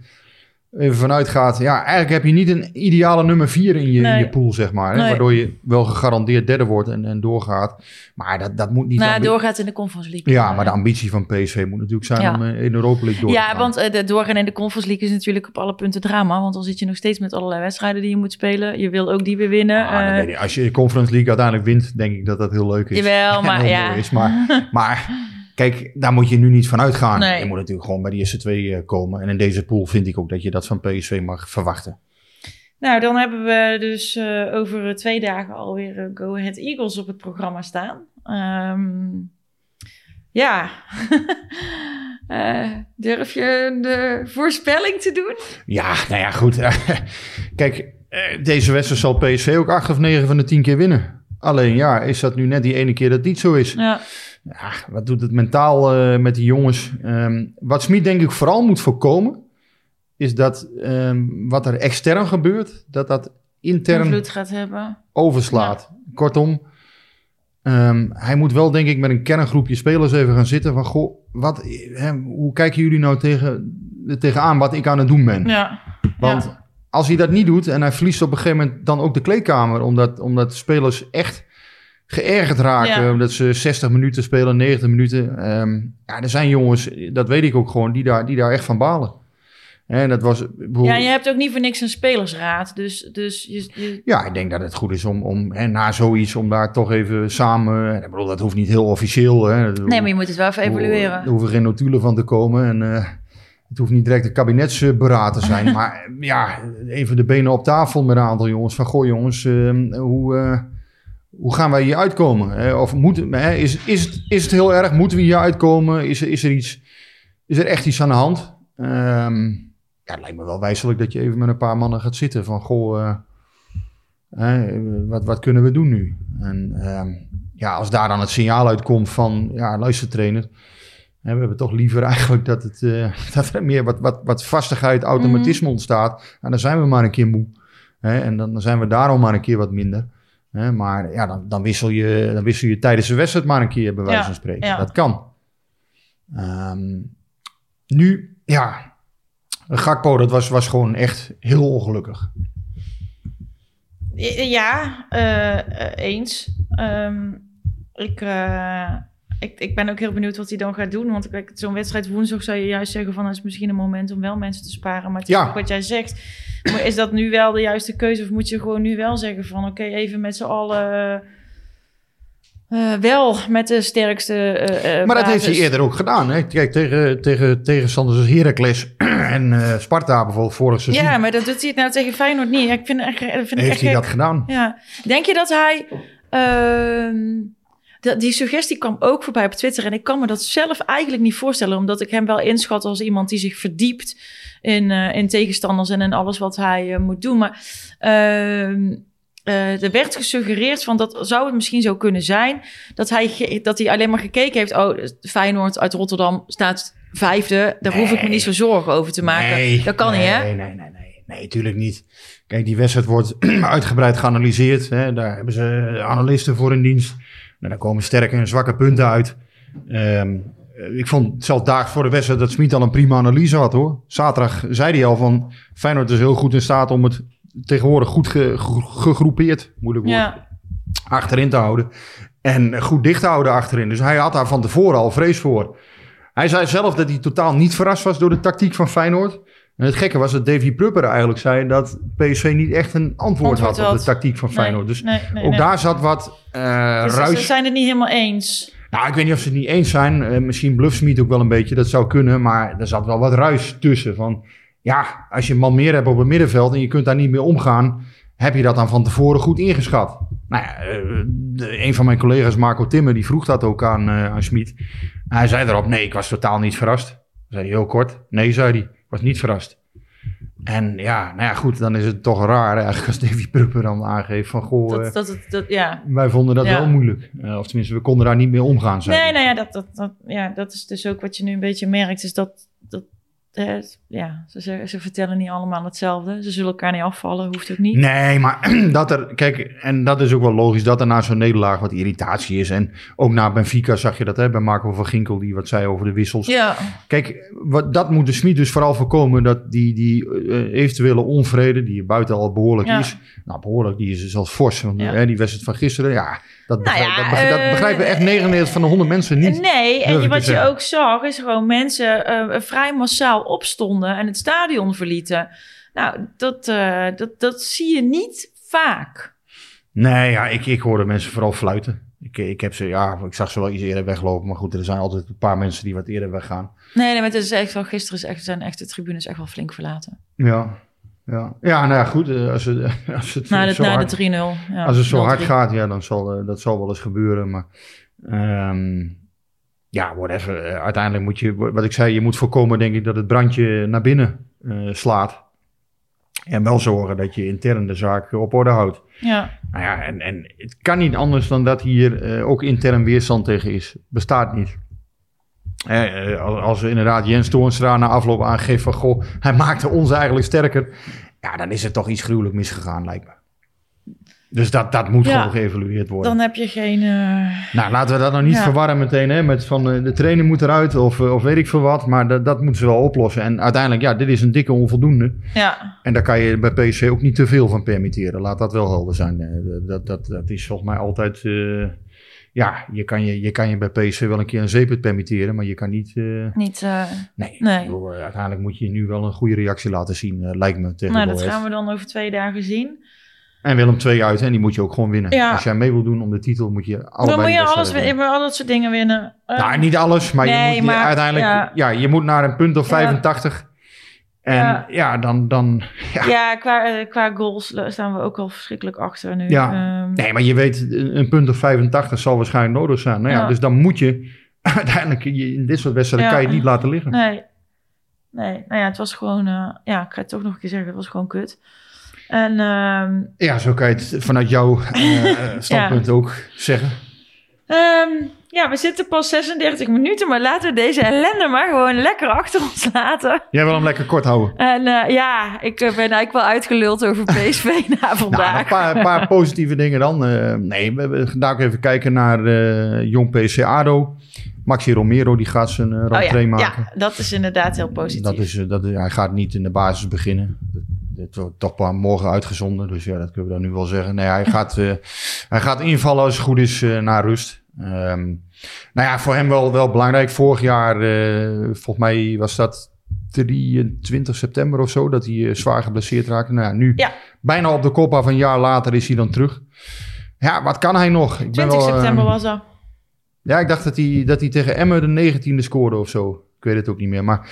even vanuit gaat. Ja, eigenlijk heb je niet een ideale nummer 4 in je, in je pool, zeg maar. Hè, Nee. waardoor je wel gegarandeerd derde wordt en, en doorgaat. Maar dat, dat moet niet... Nou, doorgaat in de Conference League. ja, maar de ambitie van PSV moet natuurlijk zijn Ja. om eh, in Europa League door te Ja, gaan. want eh, de doorgaan in de Conference League is natuurlijk op alle punten drama. Want dan zit je nog steeds met allerlei wedstrijden die je moet spelen. Je wil ook die weer winnen. Ah, dat Eh, weet ik. Als je de Conference League uiteindelijk wint, denk ik dat dat heel leuk is. Jawel, maar ja. Is. Maar, maar kijk, daar moet je nu niet van uitgaan. Nee. Je moet natuurlijk gewoon bij de eerste twee eh, komen. En in deze pool vind ik ook dat je dat van PSV mag verwachten. Nou, dan hebben we dus eh, over twee dagen alweer eh, Go Ahead Eagles op het programma staan. Ehm, ja. Eh, durf je de voorspelling te doen? Ja, nou ja, goed. kijk, eh, deze wedstrijd zal PSV ook acht of negen van de tien keer winnen. Alleen ja, is dat nu net die ene keer dat niet zo is? Ja, Ja, wat doet het mentaal eh, met die jongens? Ehm, wat Smit denk ik vooral moet voorkomen, is dat ehm, wat er extern gebeurt, dat dat intern gaat hebben. overslaat. Kortom, ehm, hij moet wel denk ik met een kerngroepje spelers even gaan zitten van, goh, wat, hè, hoe kijken jullie nou tegen, tegenaan wat ik aan het doen ben? Ja, Want ja. als hij dat niet doet en hij verliest op een gegeven moment dan ook de kleedkamer, omdat, omdat spelers echt geërgerd raken, Ja. omdat ze 60 minuten spelen, 90 minuten. Ehm, ja, er zijn jongens, dat weet ik ook gewoon, die daar, die daar echt van balen. En dat was, ja, je hebt ook niet voor niks een spelersraad. Dus, dus je, je- ja, ik denk dat het goed is om, om hè, na zoiets, om daar toch even samen, ik bedoel, dat hoeft niet heel officieel. Hè, nee, maar je moet het wel even evalueren. Er hoeven geen notulen van te komen en eh, het hoeft niet direct een kabinetsberaad te zijn. maar ja, even de benen op tafel met een aantal jongens. Van, goh jongens, eh, hoe, eh, hoe gaan wij hier uitkomen? Hè? Of moeten, hè, is, is, het, is het heel erg? Moeten we hier uitkomen? Is, er- is, er, iets, is er echt iets aan de hand? Ehm, ja, het lijkt me wel wijselijk dat je even met een paar mannen gaat zitten. Van, goh, eh, hè, wat, wat kunnen we doen nu? En ehm, ja, als daar dan het signaal uitkomt van, ja, luister trainer... hè, we hebben toch liever eigenlijk dat, het, eh, dat er meer wat, wat, wat vastigheid, automatisme ontstaat. En dan zijn we maar een keer moe. Hè, en dan, dan zijn we daarom maar een keer wat minder. Hè, maar ja, dan, dan, wissel je, dan wissel je tijdens de wedstrijd maar een keer, bij wijze van spreken. ja. Dat kan. Ehm, nu, ja, Gakpo, dat was, was gewoon echt heel ongelukkig. Ja, eh, eh, eens. Ehm, ik, eh, ik, ik ben ook heel benieuwd wat hij dan gaat doen. Want kijk, zo'n wedstrijd woensdag zou je juist zeggen van... het is misschien een moment om wel mensen te sparen. Maar het is Ja. ook wat jij zegt. Maar is dat nu wel de juiste keuze? Of moet je gewoon nu wel zeggen van... oké, even met z'n allen... eh, wel met de sterkste eh, Maar dat heeft hij eerder ook gedaan. Hè? Kijk, tegen, tegen tegenstanders als Heracles en Sparta bijvoorbeeld vorig seizoen. Ja, maar dat doet hij het nou tegen Feyenoord niet. Ja, Ik vind, echt, vind heeft echt hij gek. dat gedaan. Ja. Denk je dat hij... dat, die suggestie kwam ook voorbij op Twitter. En ik kan me dat zelf eigenlijk niet voorstellen. Omdat ik hem wel inschat als iemand die zich verdiept in, eh, in tegenstanders en in alles wat hij eh, moet doen. Maar ehm, eh, er werd gesuggereerd van dat zou het misschien zo kunnen zijn. Dat hij, dat hij alleen maar gekeken heeft. Oh, Feyenoord uit Rotterdam staat vijfde. Daar hoef ik me niet zo zorgen over te maken. Nee, dat kan nee, niet, hè? Nee, nee, nee, nee. nee, tuurlijk niet. Kijk, die wedstrijd wordt uitgebreid geanalyseerd. Hè. Daar hebben ze analisten voor in dienst. Nou, daar komen sterke en zwakke punten uit. Ehm, ik vond zelfs dagen voor de wedstrijd dat Smit al een prima analyse had hoor. Zaterdag zei hij al van Feyenoord is heel goed in staat om het tegenwoordig goed ge- ge- gegroepeerd, moeilijk woord, Ja. achterin te houden. En goed dicht te houden achterin. Dus hij had daar van tevoren al vrees voor. Hij zei zelf dat hij totaal niet verrast was door de tactiek van Feyenoord. En het gekke was dat Davy Prupper eigenlijk zei dat PSV niet echt een antwoord, Antwoord had op had. de tactiek van Nee, Feyenoord. Dus nee, nee, ook daar zat wat eh Dus ruis. Ze zijn het niet helemaal eens. Nou, ik weet niet of ze het niet eens zijn. Eh, misschien bluffsmiet ook wel een beetje. Dat zou kunnen. Maar er zat wel wat ruis tussen. Van, ja, als je een man meer hebt op het middenveld en je kunt daar niet mee omgaan, heb je dat dan van tevoren goed ingeschat? Nou ja, eh, een van mijn collega's, Marco Timmer, die vroeg dat ook aan, eh aan Smit. Hij zei erop, nee, ik was totaal niet verrast. Zei hij heel kort. Nee, zei hij, was niet verrast. En ja, nou ja, goed, dan is het toch raar eigenlijk als Davy Prupper dan aangeeft van, goh, eh, Dat, dat, dat, dat, ja. wij vonden dat Ja. wel moeilijk. Eh, of tenminste, we konden daar niet mee omgaan. zei Nee, nou ja dat, dat, dat, ja, dat is dus ook wat je nu een beetje merkt. Is dat, eh, ja, ze, ze vertellen niet allemaal hetzelfde. Ze zullen elkaar niet afvallen, hoeft ook niet. Nee, maar dat er, kijk, en dat is ook wel logisch dat er na zo'n nederlaag wat irritatie is. En ook na Benfica zag je dat, hè, bij Marco van Ginkel, die wat zei over de wissels. Ja, Kijk, wat, dat moet de Smit dus vooral voorkomen, dat die, die eh, eventuele onvrede, die buiten al behoorlijk Ja. is, nou behoorlijk, die is zelfs fors. Want Ja. hè, die wedstrijd van gisteren, ja, dat, Nou begrijp- ja, dat, begrijp- dat eh, begrijpen echt 99 van de 100 mensen niet. Nee, en wat je ook zag, is gewoon mensen eh, vrij massaal opstonden en het stadion verlieten. Nou, dat, eh, dat, dat zie je niet vaak. Nee, ja, ik, ik hoorde mensen vooral fluiten. Ik, ik, heb ze, ja, ik zag ze wel iets eerder weglopen, maar goed, er zijn altijd een paar mensen die wat eerder weggaan. Nee, nee, maar het is echt wel, gisteren is echt, zijn echt de tribunes echt wel flink verlaten. Ja, ja. ja nou ja, goed. eh, Als het, als het Na de, zo na hard, de 3-0. Ja, als het zo hard 0-3. gaat, ja, dan zal eh, dat zal wel eens gebeuren. Maar ehm, ja, whatever. Eh, uiteindelijk moet je, wat ik zei, je moet voorkomen, denk ik, dat het brandje naar binnen slaat. En wel zorgen dat je intern de zaak op orde houdt. Ja, Nou ja, en, en het kan niet anders dan dat hier ook intern weerstand tegen is. Bestaat niet. Eh, als, als inderdaad Jens Toornstra na afloop aangeeft van... Goh, hij maakte ons eigenlijk sterker. Ja, dan is er toch iets gruwelijk misgegaan, lijkt me. Dus dat, dat moet Ja. gewoon geëvalueerd worden. dan heb je geen... eh, Nou, laten we dat nou niet Ja. verwarren meteen hè, met van eh, de trainer moet eruit of, eh, of weet ik veel wat. Maar dat, dat moeten ze wel oplossen. En uiteindelijk, ja, dit is een dikke onvoldoende. ja, En daar kan je bij PSV ook niet te veel van permitteren. Laat dat wel helder zijn. Dat, dat, dat is volgens mij altijd... ja, je kan je, je kan je bij PSV wel een keer een zeepert permitteren, maar je kan niet... eh, niet... eh, nee, Nee. Ik bedoel, eh, uiteindelijk moet je nu wel een goede reactie laten zien, lijkt me, tegen nou, dat gaan we dan over twee dagen zien. En Willem 2 uit, en die moet je ook gewoon winnen. Ja. Als jij mee wil doen om de titel, moet je allebei dan moet je alles, winnen, al dat soort dingen winnen. Nou, niet alles, maar, je moet maar, uiteindelijk... Ja. ja. je moet naar een punt of Ja. 85. En ja, Ja. dan... dan ja. Ja, qua, eh, qua goals staan we ook al verschrikkelijk achter nu. Ja. Ehm, Nee, maar je weet, een punt of 85 zal waarschijnlijk nodig zijn. Nou ja, dus dan moet je... Uiteindelijk, je- in dit soort wedstrijden kan je het niet laten liggen. Nee. Nee, nou ja, het was gewoon... eh, ja, ik ga het toch nog een keer zeggen. Het was gewoon kut. En ehm, Ja, zo kan je het vanuit jouw eh, standpunt ook zeggen. ehm, ja, we zitten pas 36 minuten. Maar laten we deze ellende maar gewoon lekker achter ons laten. Jij wil hem lekker kort houden. En eh, ja, ik eh, ben eigenlijk wel uitgeluld over PSV na Nou, vandaag. een paar, een paar positieve dingen dan. Eh, nee, we, daar ook even kijken naar jong PC ADO. Maxi Romero, die gaat zijn uh, oh ja, maken. ja, dat is inderdaad heel positief. Dat is, dat, is- hij gaat niet in de basis beginnen. Dit wordt toch morgen uitgezonden, dus ja, dat kunnen we dan nu wel zeggen. Nee, hij gaat, hij gaat invallen als het goed is eh na rust. Ehm, nou ja, voor hem wel, wel belangrijk. Vorig jaar, eh, volgens mij was dat 23 september of zo, dat hij eh, zwaar geblesseerd raakte. Nou ja, nu Ja. bijna op de kop af, een jaar later is hij dan terug. Ja, wat kan hij nog? Ik 20 wel, eh, september was dat. ja, ik dacht dat hij, dat hij tegen Emmen de 19e scoorde of zo. Ik weet het ook niet meer. Maar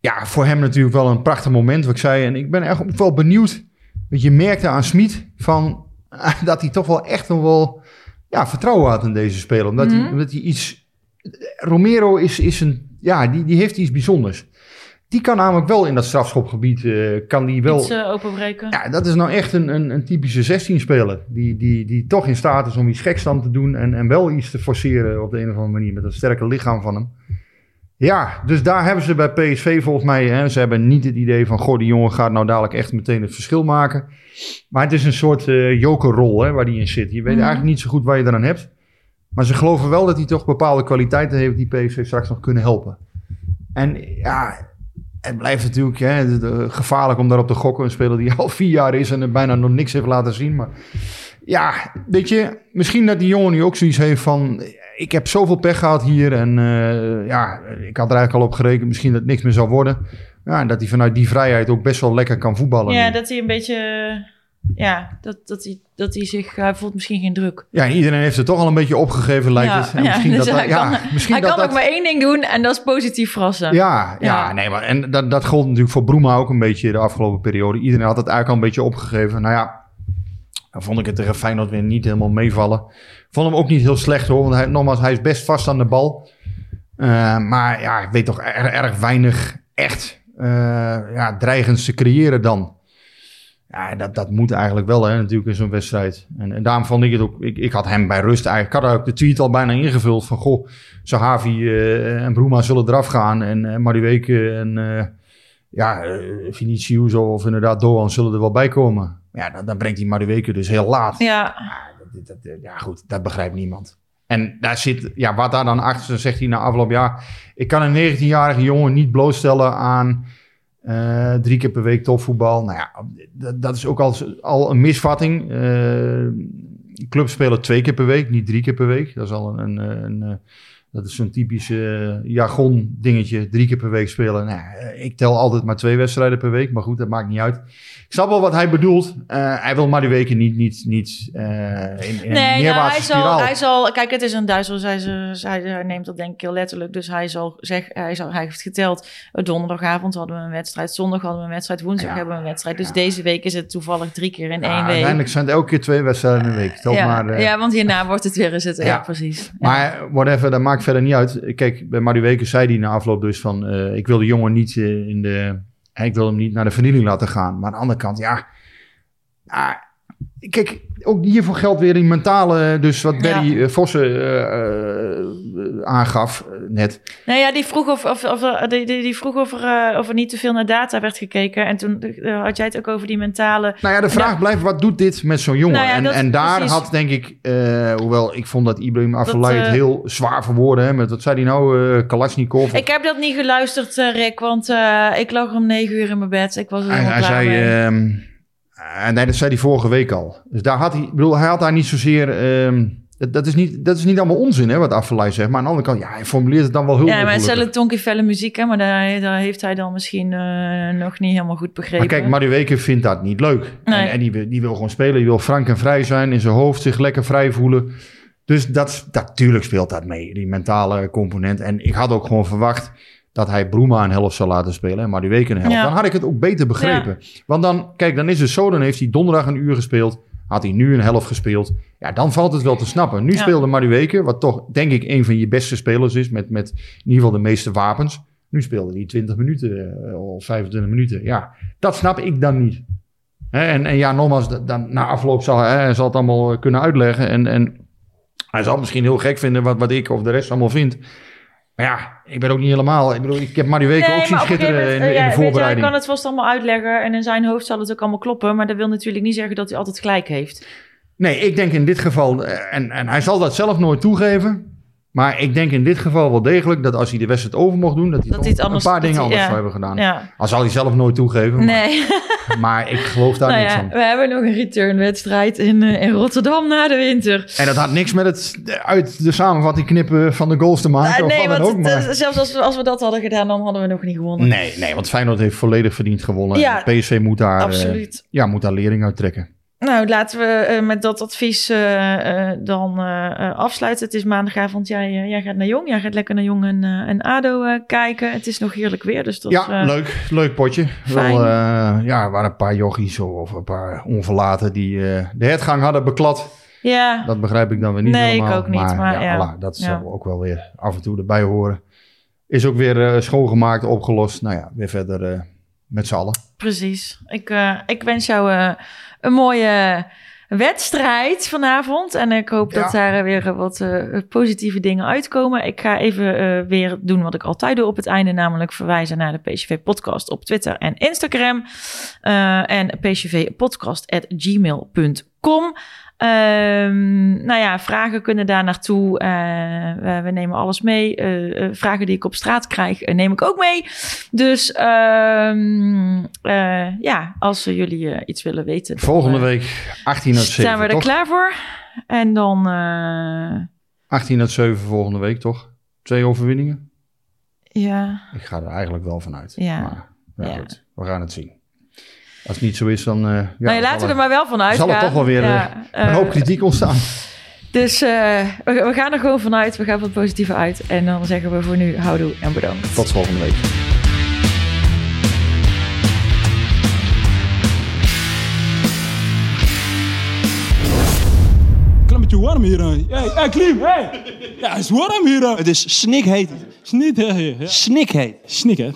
ja, voor hem natuurlijk wel een prachtig moment, wat ik zei. En ik ben echt wel benieuwd. Want je merkte aan Smit van, dat hij toch wel echt nog wel ja, vertrouwen had in deze speler. Omdat, hij, Mhm. omdat hij iets... Romero is, is een... Ja, die, die heeft iets bijzonders. Die kan namelijk wel in dat strafschopgebied... eh, kan die wel... Iets eh, openbreken. Ja, dat is nou echt een, een, een typische 16-speler. Die, die, die toch in staat is om iets geks dan te doen. En, en wel iets te forceren op de een of andere manier. Met dat sterke lichaam van hem. Ja, dus daar hebben ze bij PSV volgens mij... Hè, ze hebben niet het idee van... Goh, die jongen gaat nou dadelijk echt meteen het verschil maken. Maar het is een soort eh jokerrol hè, waar die in zit. Je weet Mhm. eigenlijk niet zo goed waar je eraan hebt. Maar ze geloven wel dat hij toch bepaalde kwaliteiten heeft... die PSV straks nog kunnen helpen. En ja, het blijft natuurlijk hè, de- gevaarlijk om daarop te gokken. Een speler die al vier jaar is en er bijna nog niks heeft laten zien. Maar ja, weet je, misschien dat die jongen nu ook zoiets heeft van... Ik heb zoveel pech gehad hier en eh, ja, ik had er eigenlijk al op gerekend misschien dat het niks meer zou worden. Ja, en dat hij vanuit die vrijheid ook best wel lekker kan voetballen. Ja, nu. dat hij een beetje... Ja, dat, dat, hij, dat hij zich... Hij voelt misschien geen druk. Ja, en iedereen heeft het toch al een beetje opgegeven, lijkt ja, het. En ja, misschien dus dat, hij ja, kan, misschien hij dat kan dat, ook maar één ding doen en dat is positief verrassen. Ja, ja, Ja. nee, maar en dat, dat gold natuurlijk voor Broema ook een beetje de afgelopen periode. Iedereen had het eigenlijk al een beetje opgegeven. Nou ja, dan vond ik het tegen Feyenoord weer niet helemaal meevallen. Vond hem ook niet heel slecht hoor, want hij, nogmaals, hij is best vast aan de bal. Eh, maar ja, ik weet toch erg, weinig echt eh, ja, dreigends te creëren dan. Ja, dat, dat moet eigenlijk wel hè, natuurlijk in zo'n wedstrijd. En, en daarom vond ik het ook... Ik, ik had hem bij rust eigenlijk... Ik had ook de tweet al bijna ingevuld van... Goh, Sahavi eh, en Broema zullen eraf gaan. En uh, Mariweke en eh ja, uh, Vinicius of inderdaad Doan zullen er wel bij komen. Ja, dan, dan brengt hij Mariweke dus heel laat. Ja. Dat, dat, dat, ja, goed, dat begrijpt niemand. En daar zit, ja, wat daar dan achter zegt hij na afgelopen jaar. Ik kan een 19-jarige jongen niet blootstellen aan uh, drie keer per week topvoetbal. Nou ja, dat, dat is ook al, al een misvatting. Uh, clubs spelen twee keer per week, niet drie keer per week. Dat is al een, een, een, een dat is zo'n typisch uh, jargon dingetje, drie keer per week spelen. Nou, ik tel altijd maar twee wedstrijden per week, maar goed, dat maakt niet uit. Ik snap wel wat hij bedoelt. Uh, hij wil maar die weken niet, niet, niet uh, in, in nee, nou, hij, spiraal. zal, hij zal, kijk, het is een Duitser, hij, hij, hij neemt dat denk ik heel letterlijk. Dus hij zal zeggen, hij, zal, hij heeft geteld, donderdagavond hadden we een wedstrijd, zondag hadden we een wedstrijd, woensdag ja, hebben we een wedstrijd. Dus ja. deze week is het toevallig drie keer in één week. Uiteindelijk zijn het elke keer twee wedstrijden in een week. Tel ja, maar, uh, ja, want hierna wordt het weer eens het, ja, precies. Maar whatever, dat maakt verder niet uit. Kijk, bij Mario Weken zei hij na afloop dus van... Uh, ik wil de jongen niet uh, in de... Ik wil hem niet naar de vernieling laten gaan. Maar aan de andere kant, ja... ja kijk, ook hiervoor geldt weer die mentale... Dus wat Barry ja. Vossen uh, aangaf net. Nou ja, die vroeg of, of, of, die, die, vroeg of, er, of er niet te veel naar data werd gekeken. En toen had jij het ook over die mentale... Nou ja, de vraag ja. blijft, wat doet dit met zo'n jongen? Nou ja, en, dat, en daar precies. had denk ik... hoewel ik vond dat Ibrahim Afellay het heel zwaar verwoorden... Hè, met wat zei hij nou? Kalashnikov? Ik heb dat niet geluisterd, Rick. Want ik lag om negen uur in mijn bed. Ik was er hij, hij zei... En nee, dat zei hij vorige week al. Dus daar had hij, ik bedoel, hij had daar niet zozeer. Um, dat, dat, is niet, dat is niet allemaal onzin, hè, wat Affelay zegt. Maar aan de andere kant, ja, hij formuleert het dan wel heel Ja, maar het is muziek, hè, maar daar, daar, heeft hij dan misschien uh, nog niet helemaal goed begrepen. Maar kijk, Weken vindt dat niet leuk. Nee. En, en die, die, wil gewoon spelen, die wil frank en vrij zijn, in zijn hoofd zich lekker vrij voelen. Dus dat, natuurlijk speelt dat mee, die mentale component. En ik had ook gewoon verwacht dat hij Broema een helft zou laten spelen en week een helft. Ja. Dan had ik het ook beter begrepen. Ja. Want dan, kijk, dan is het zo, dan heeft hij donderdag een uur gespeeld. Had hij nu een helft gespeeld. Ja, dan valt het wel te snappen. Nu ja. speelde Madueke, wat toch denk ik een van je beste spelers is, met, met in ieder geval de meeste wapens. Nu speelde hij 20 minuten of 25 minuten. Ja, dat snap ik dan niet. En, en ja, nogmaals, dan, na afloop zal hij, hij zal het allemaal kunnen uitleggen. En, en hij zal het misschien heel gek vinden wat, wat ik of de rest allemaal vindt. Maar ja, ik ben ook niet helemaal... Ik bedoel, ik heb Mario Weken nee, ook zien schitteren in, in ja, de voorbereiding. Hij kan het vast allemaal uitleggen en in zijn hoofd zal het ook allemaal kloppen. Maar dat wil natuurlijk niet zeggen dat hij altijd gelijk heeft. Nee, ik denk in dit geval... En, en hij zal dat zelf nooit toegeven... Maar ik denk in dit geval wel degelijk dat als hij de wedstrijd over mocht doen, dat hij, dat hij het anders, een paar dingen hij, anders ja, zou hebben gedaan. Ja. Al zal hij zelf nooit toegeven. Maar, nee. maar ik geloof daar nou niks ja, van. We hebben nog een returnwedstrijd in, uh, in Rotterdam na de winter. En dat had niks met het uit de samenvatting knippen van de goals te maken. Uh, nee, want ook, maar... het, zelfs als we, als we dat hadden gedaan, dan hadden we nog niet gewonnen. Nee, nee want Feyenoord heeft volledig verdiend gewonnen. Ja, PSV moet daar, absoluut. Uh, ja, moet daar lering uit trekken. Nou, laten we uh, met dat advies uh, uh, dan afsluiten. Het is maandagavond. Jij, jij gaat naar Jong. Jij gaat lekker naar Jong en, en ADO kijken. Het is nog heerlijk weer. Dus dat ja, leuk. Leuk potje. Fijn. Wel, ja, er waren een paar jochies of een paar onverlaten die de hertgang hadden beklad. Ja. Dat begrijp ik dan weer niet nee, helemaal. ik ook niet. Maar, maar ja, ja. Voilà, dat ja. zal ook wel weer af en toe erbij horen. Is ook weer schoongemaakt, opgelost. Nou ja, weer verder met z'n allen. Precies. Ik, ik wens jou een mooie wedstrijd vanavond. En ik hoop dat daar weer wat eh, positieve dingen uitkomen. Ik ga even eh, weer doen wat ik altijd doe op het einde, namelijk verwijzen naar de PCV-podcast op Twitter en Instagram. Eh, en pcvpodcast.gmail.com. Ehm nou ja, vragen kunnen daar naartoe. Eh, we, we nemen alles mee. Eh, eh, vragen die ik op straat krijg, neem ik ook mee. Dus ehm, eh, ja, als jullie iets willen weten. Volgende week 18 uit 7, zijn we er toch? klaar voor. En dan, eh, 18 uit 7 volgende week, toch? Twee overwinningen? ja, Ik ga er eigenlijk wel vanuit. Ja. Maar, ja, Ja. goed. We gaan het zien. Als het niet zo is, dan... eh ja, nou, je laten zal we er maar wel van zal uitgaan. er toch wel weer Ja, eh, een eh, hoop kritiek ontstaan. Dus eh, we, we gaan er gewoon vanuit. We gaan van het positieve uit. En dan zeggen we voor nu houdoe en bedankt. Tot volgende week. Warm hier. hè. Hey, hey Klim, hey! Ja, het is warm hier. Het is snikheet. Ja. Snikheet. Snik, hè?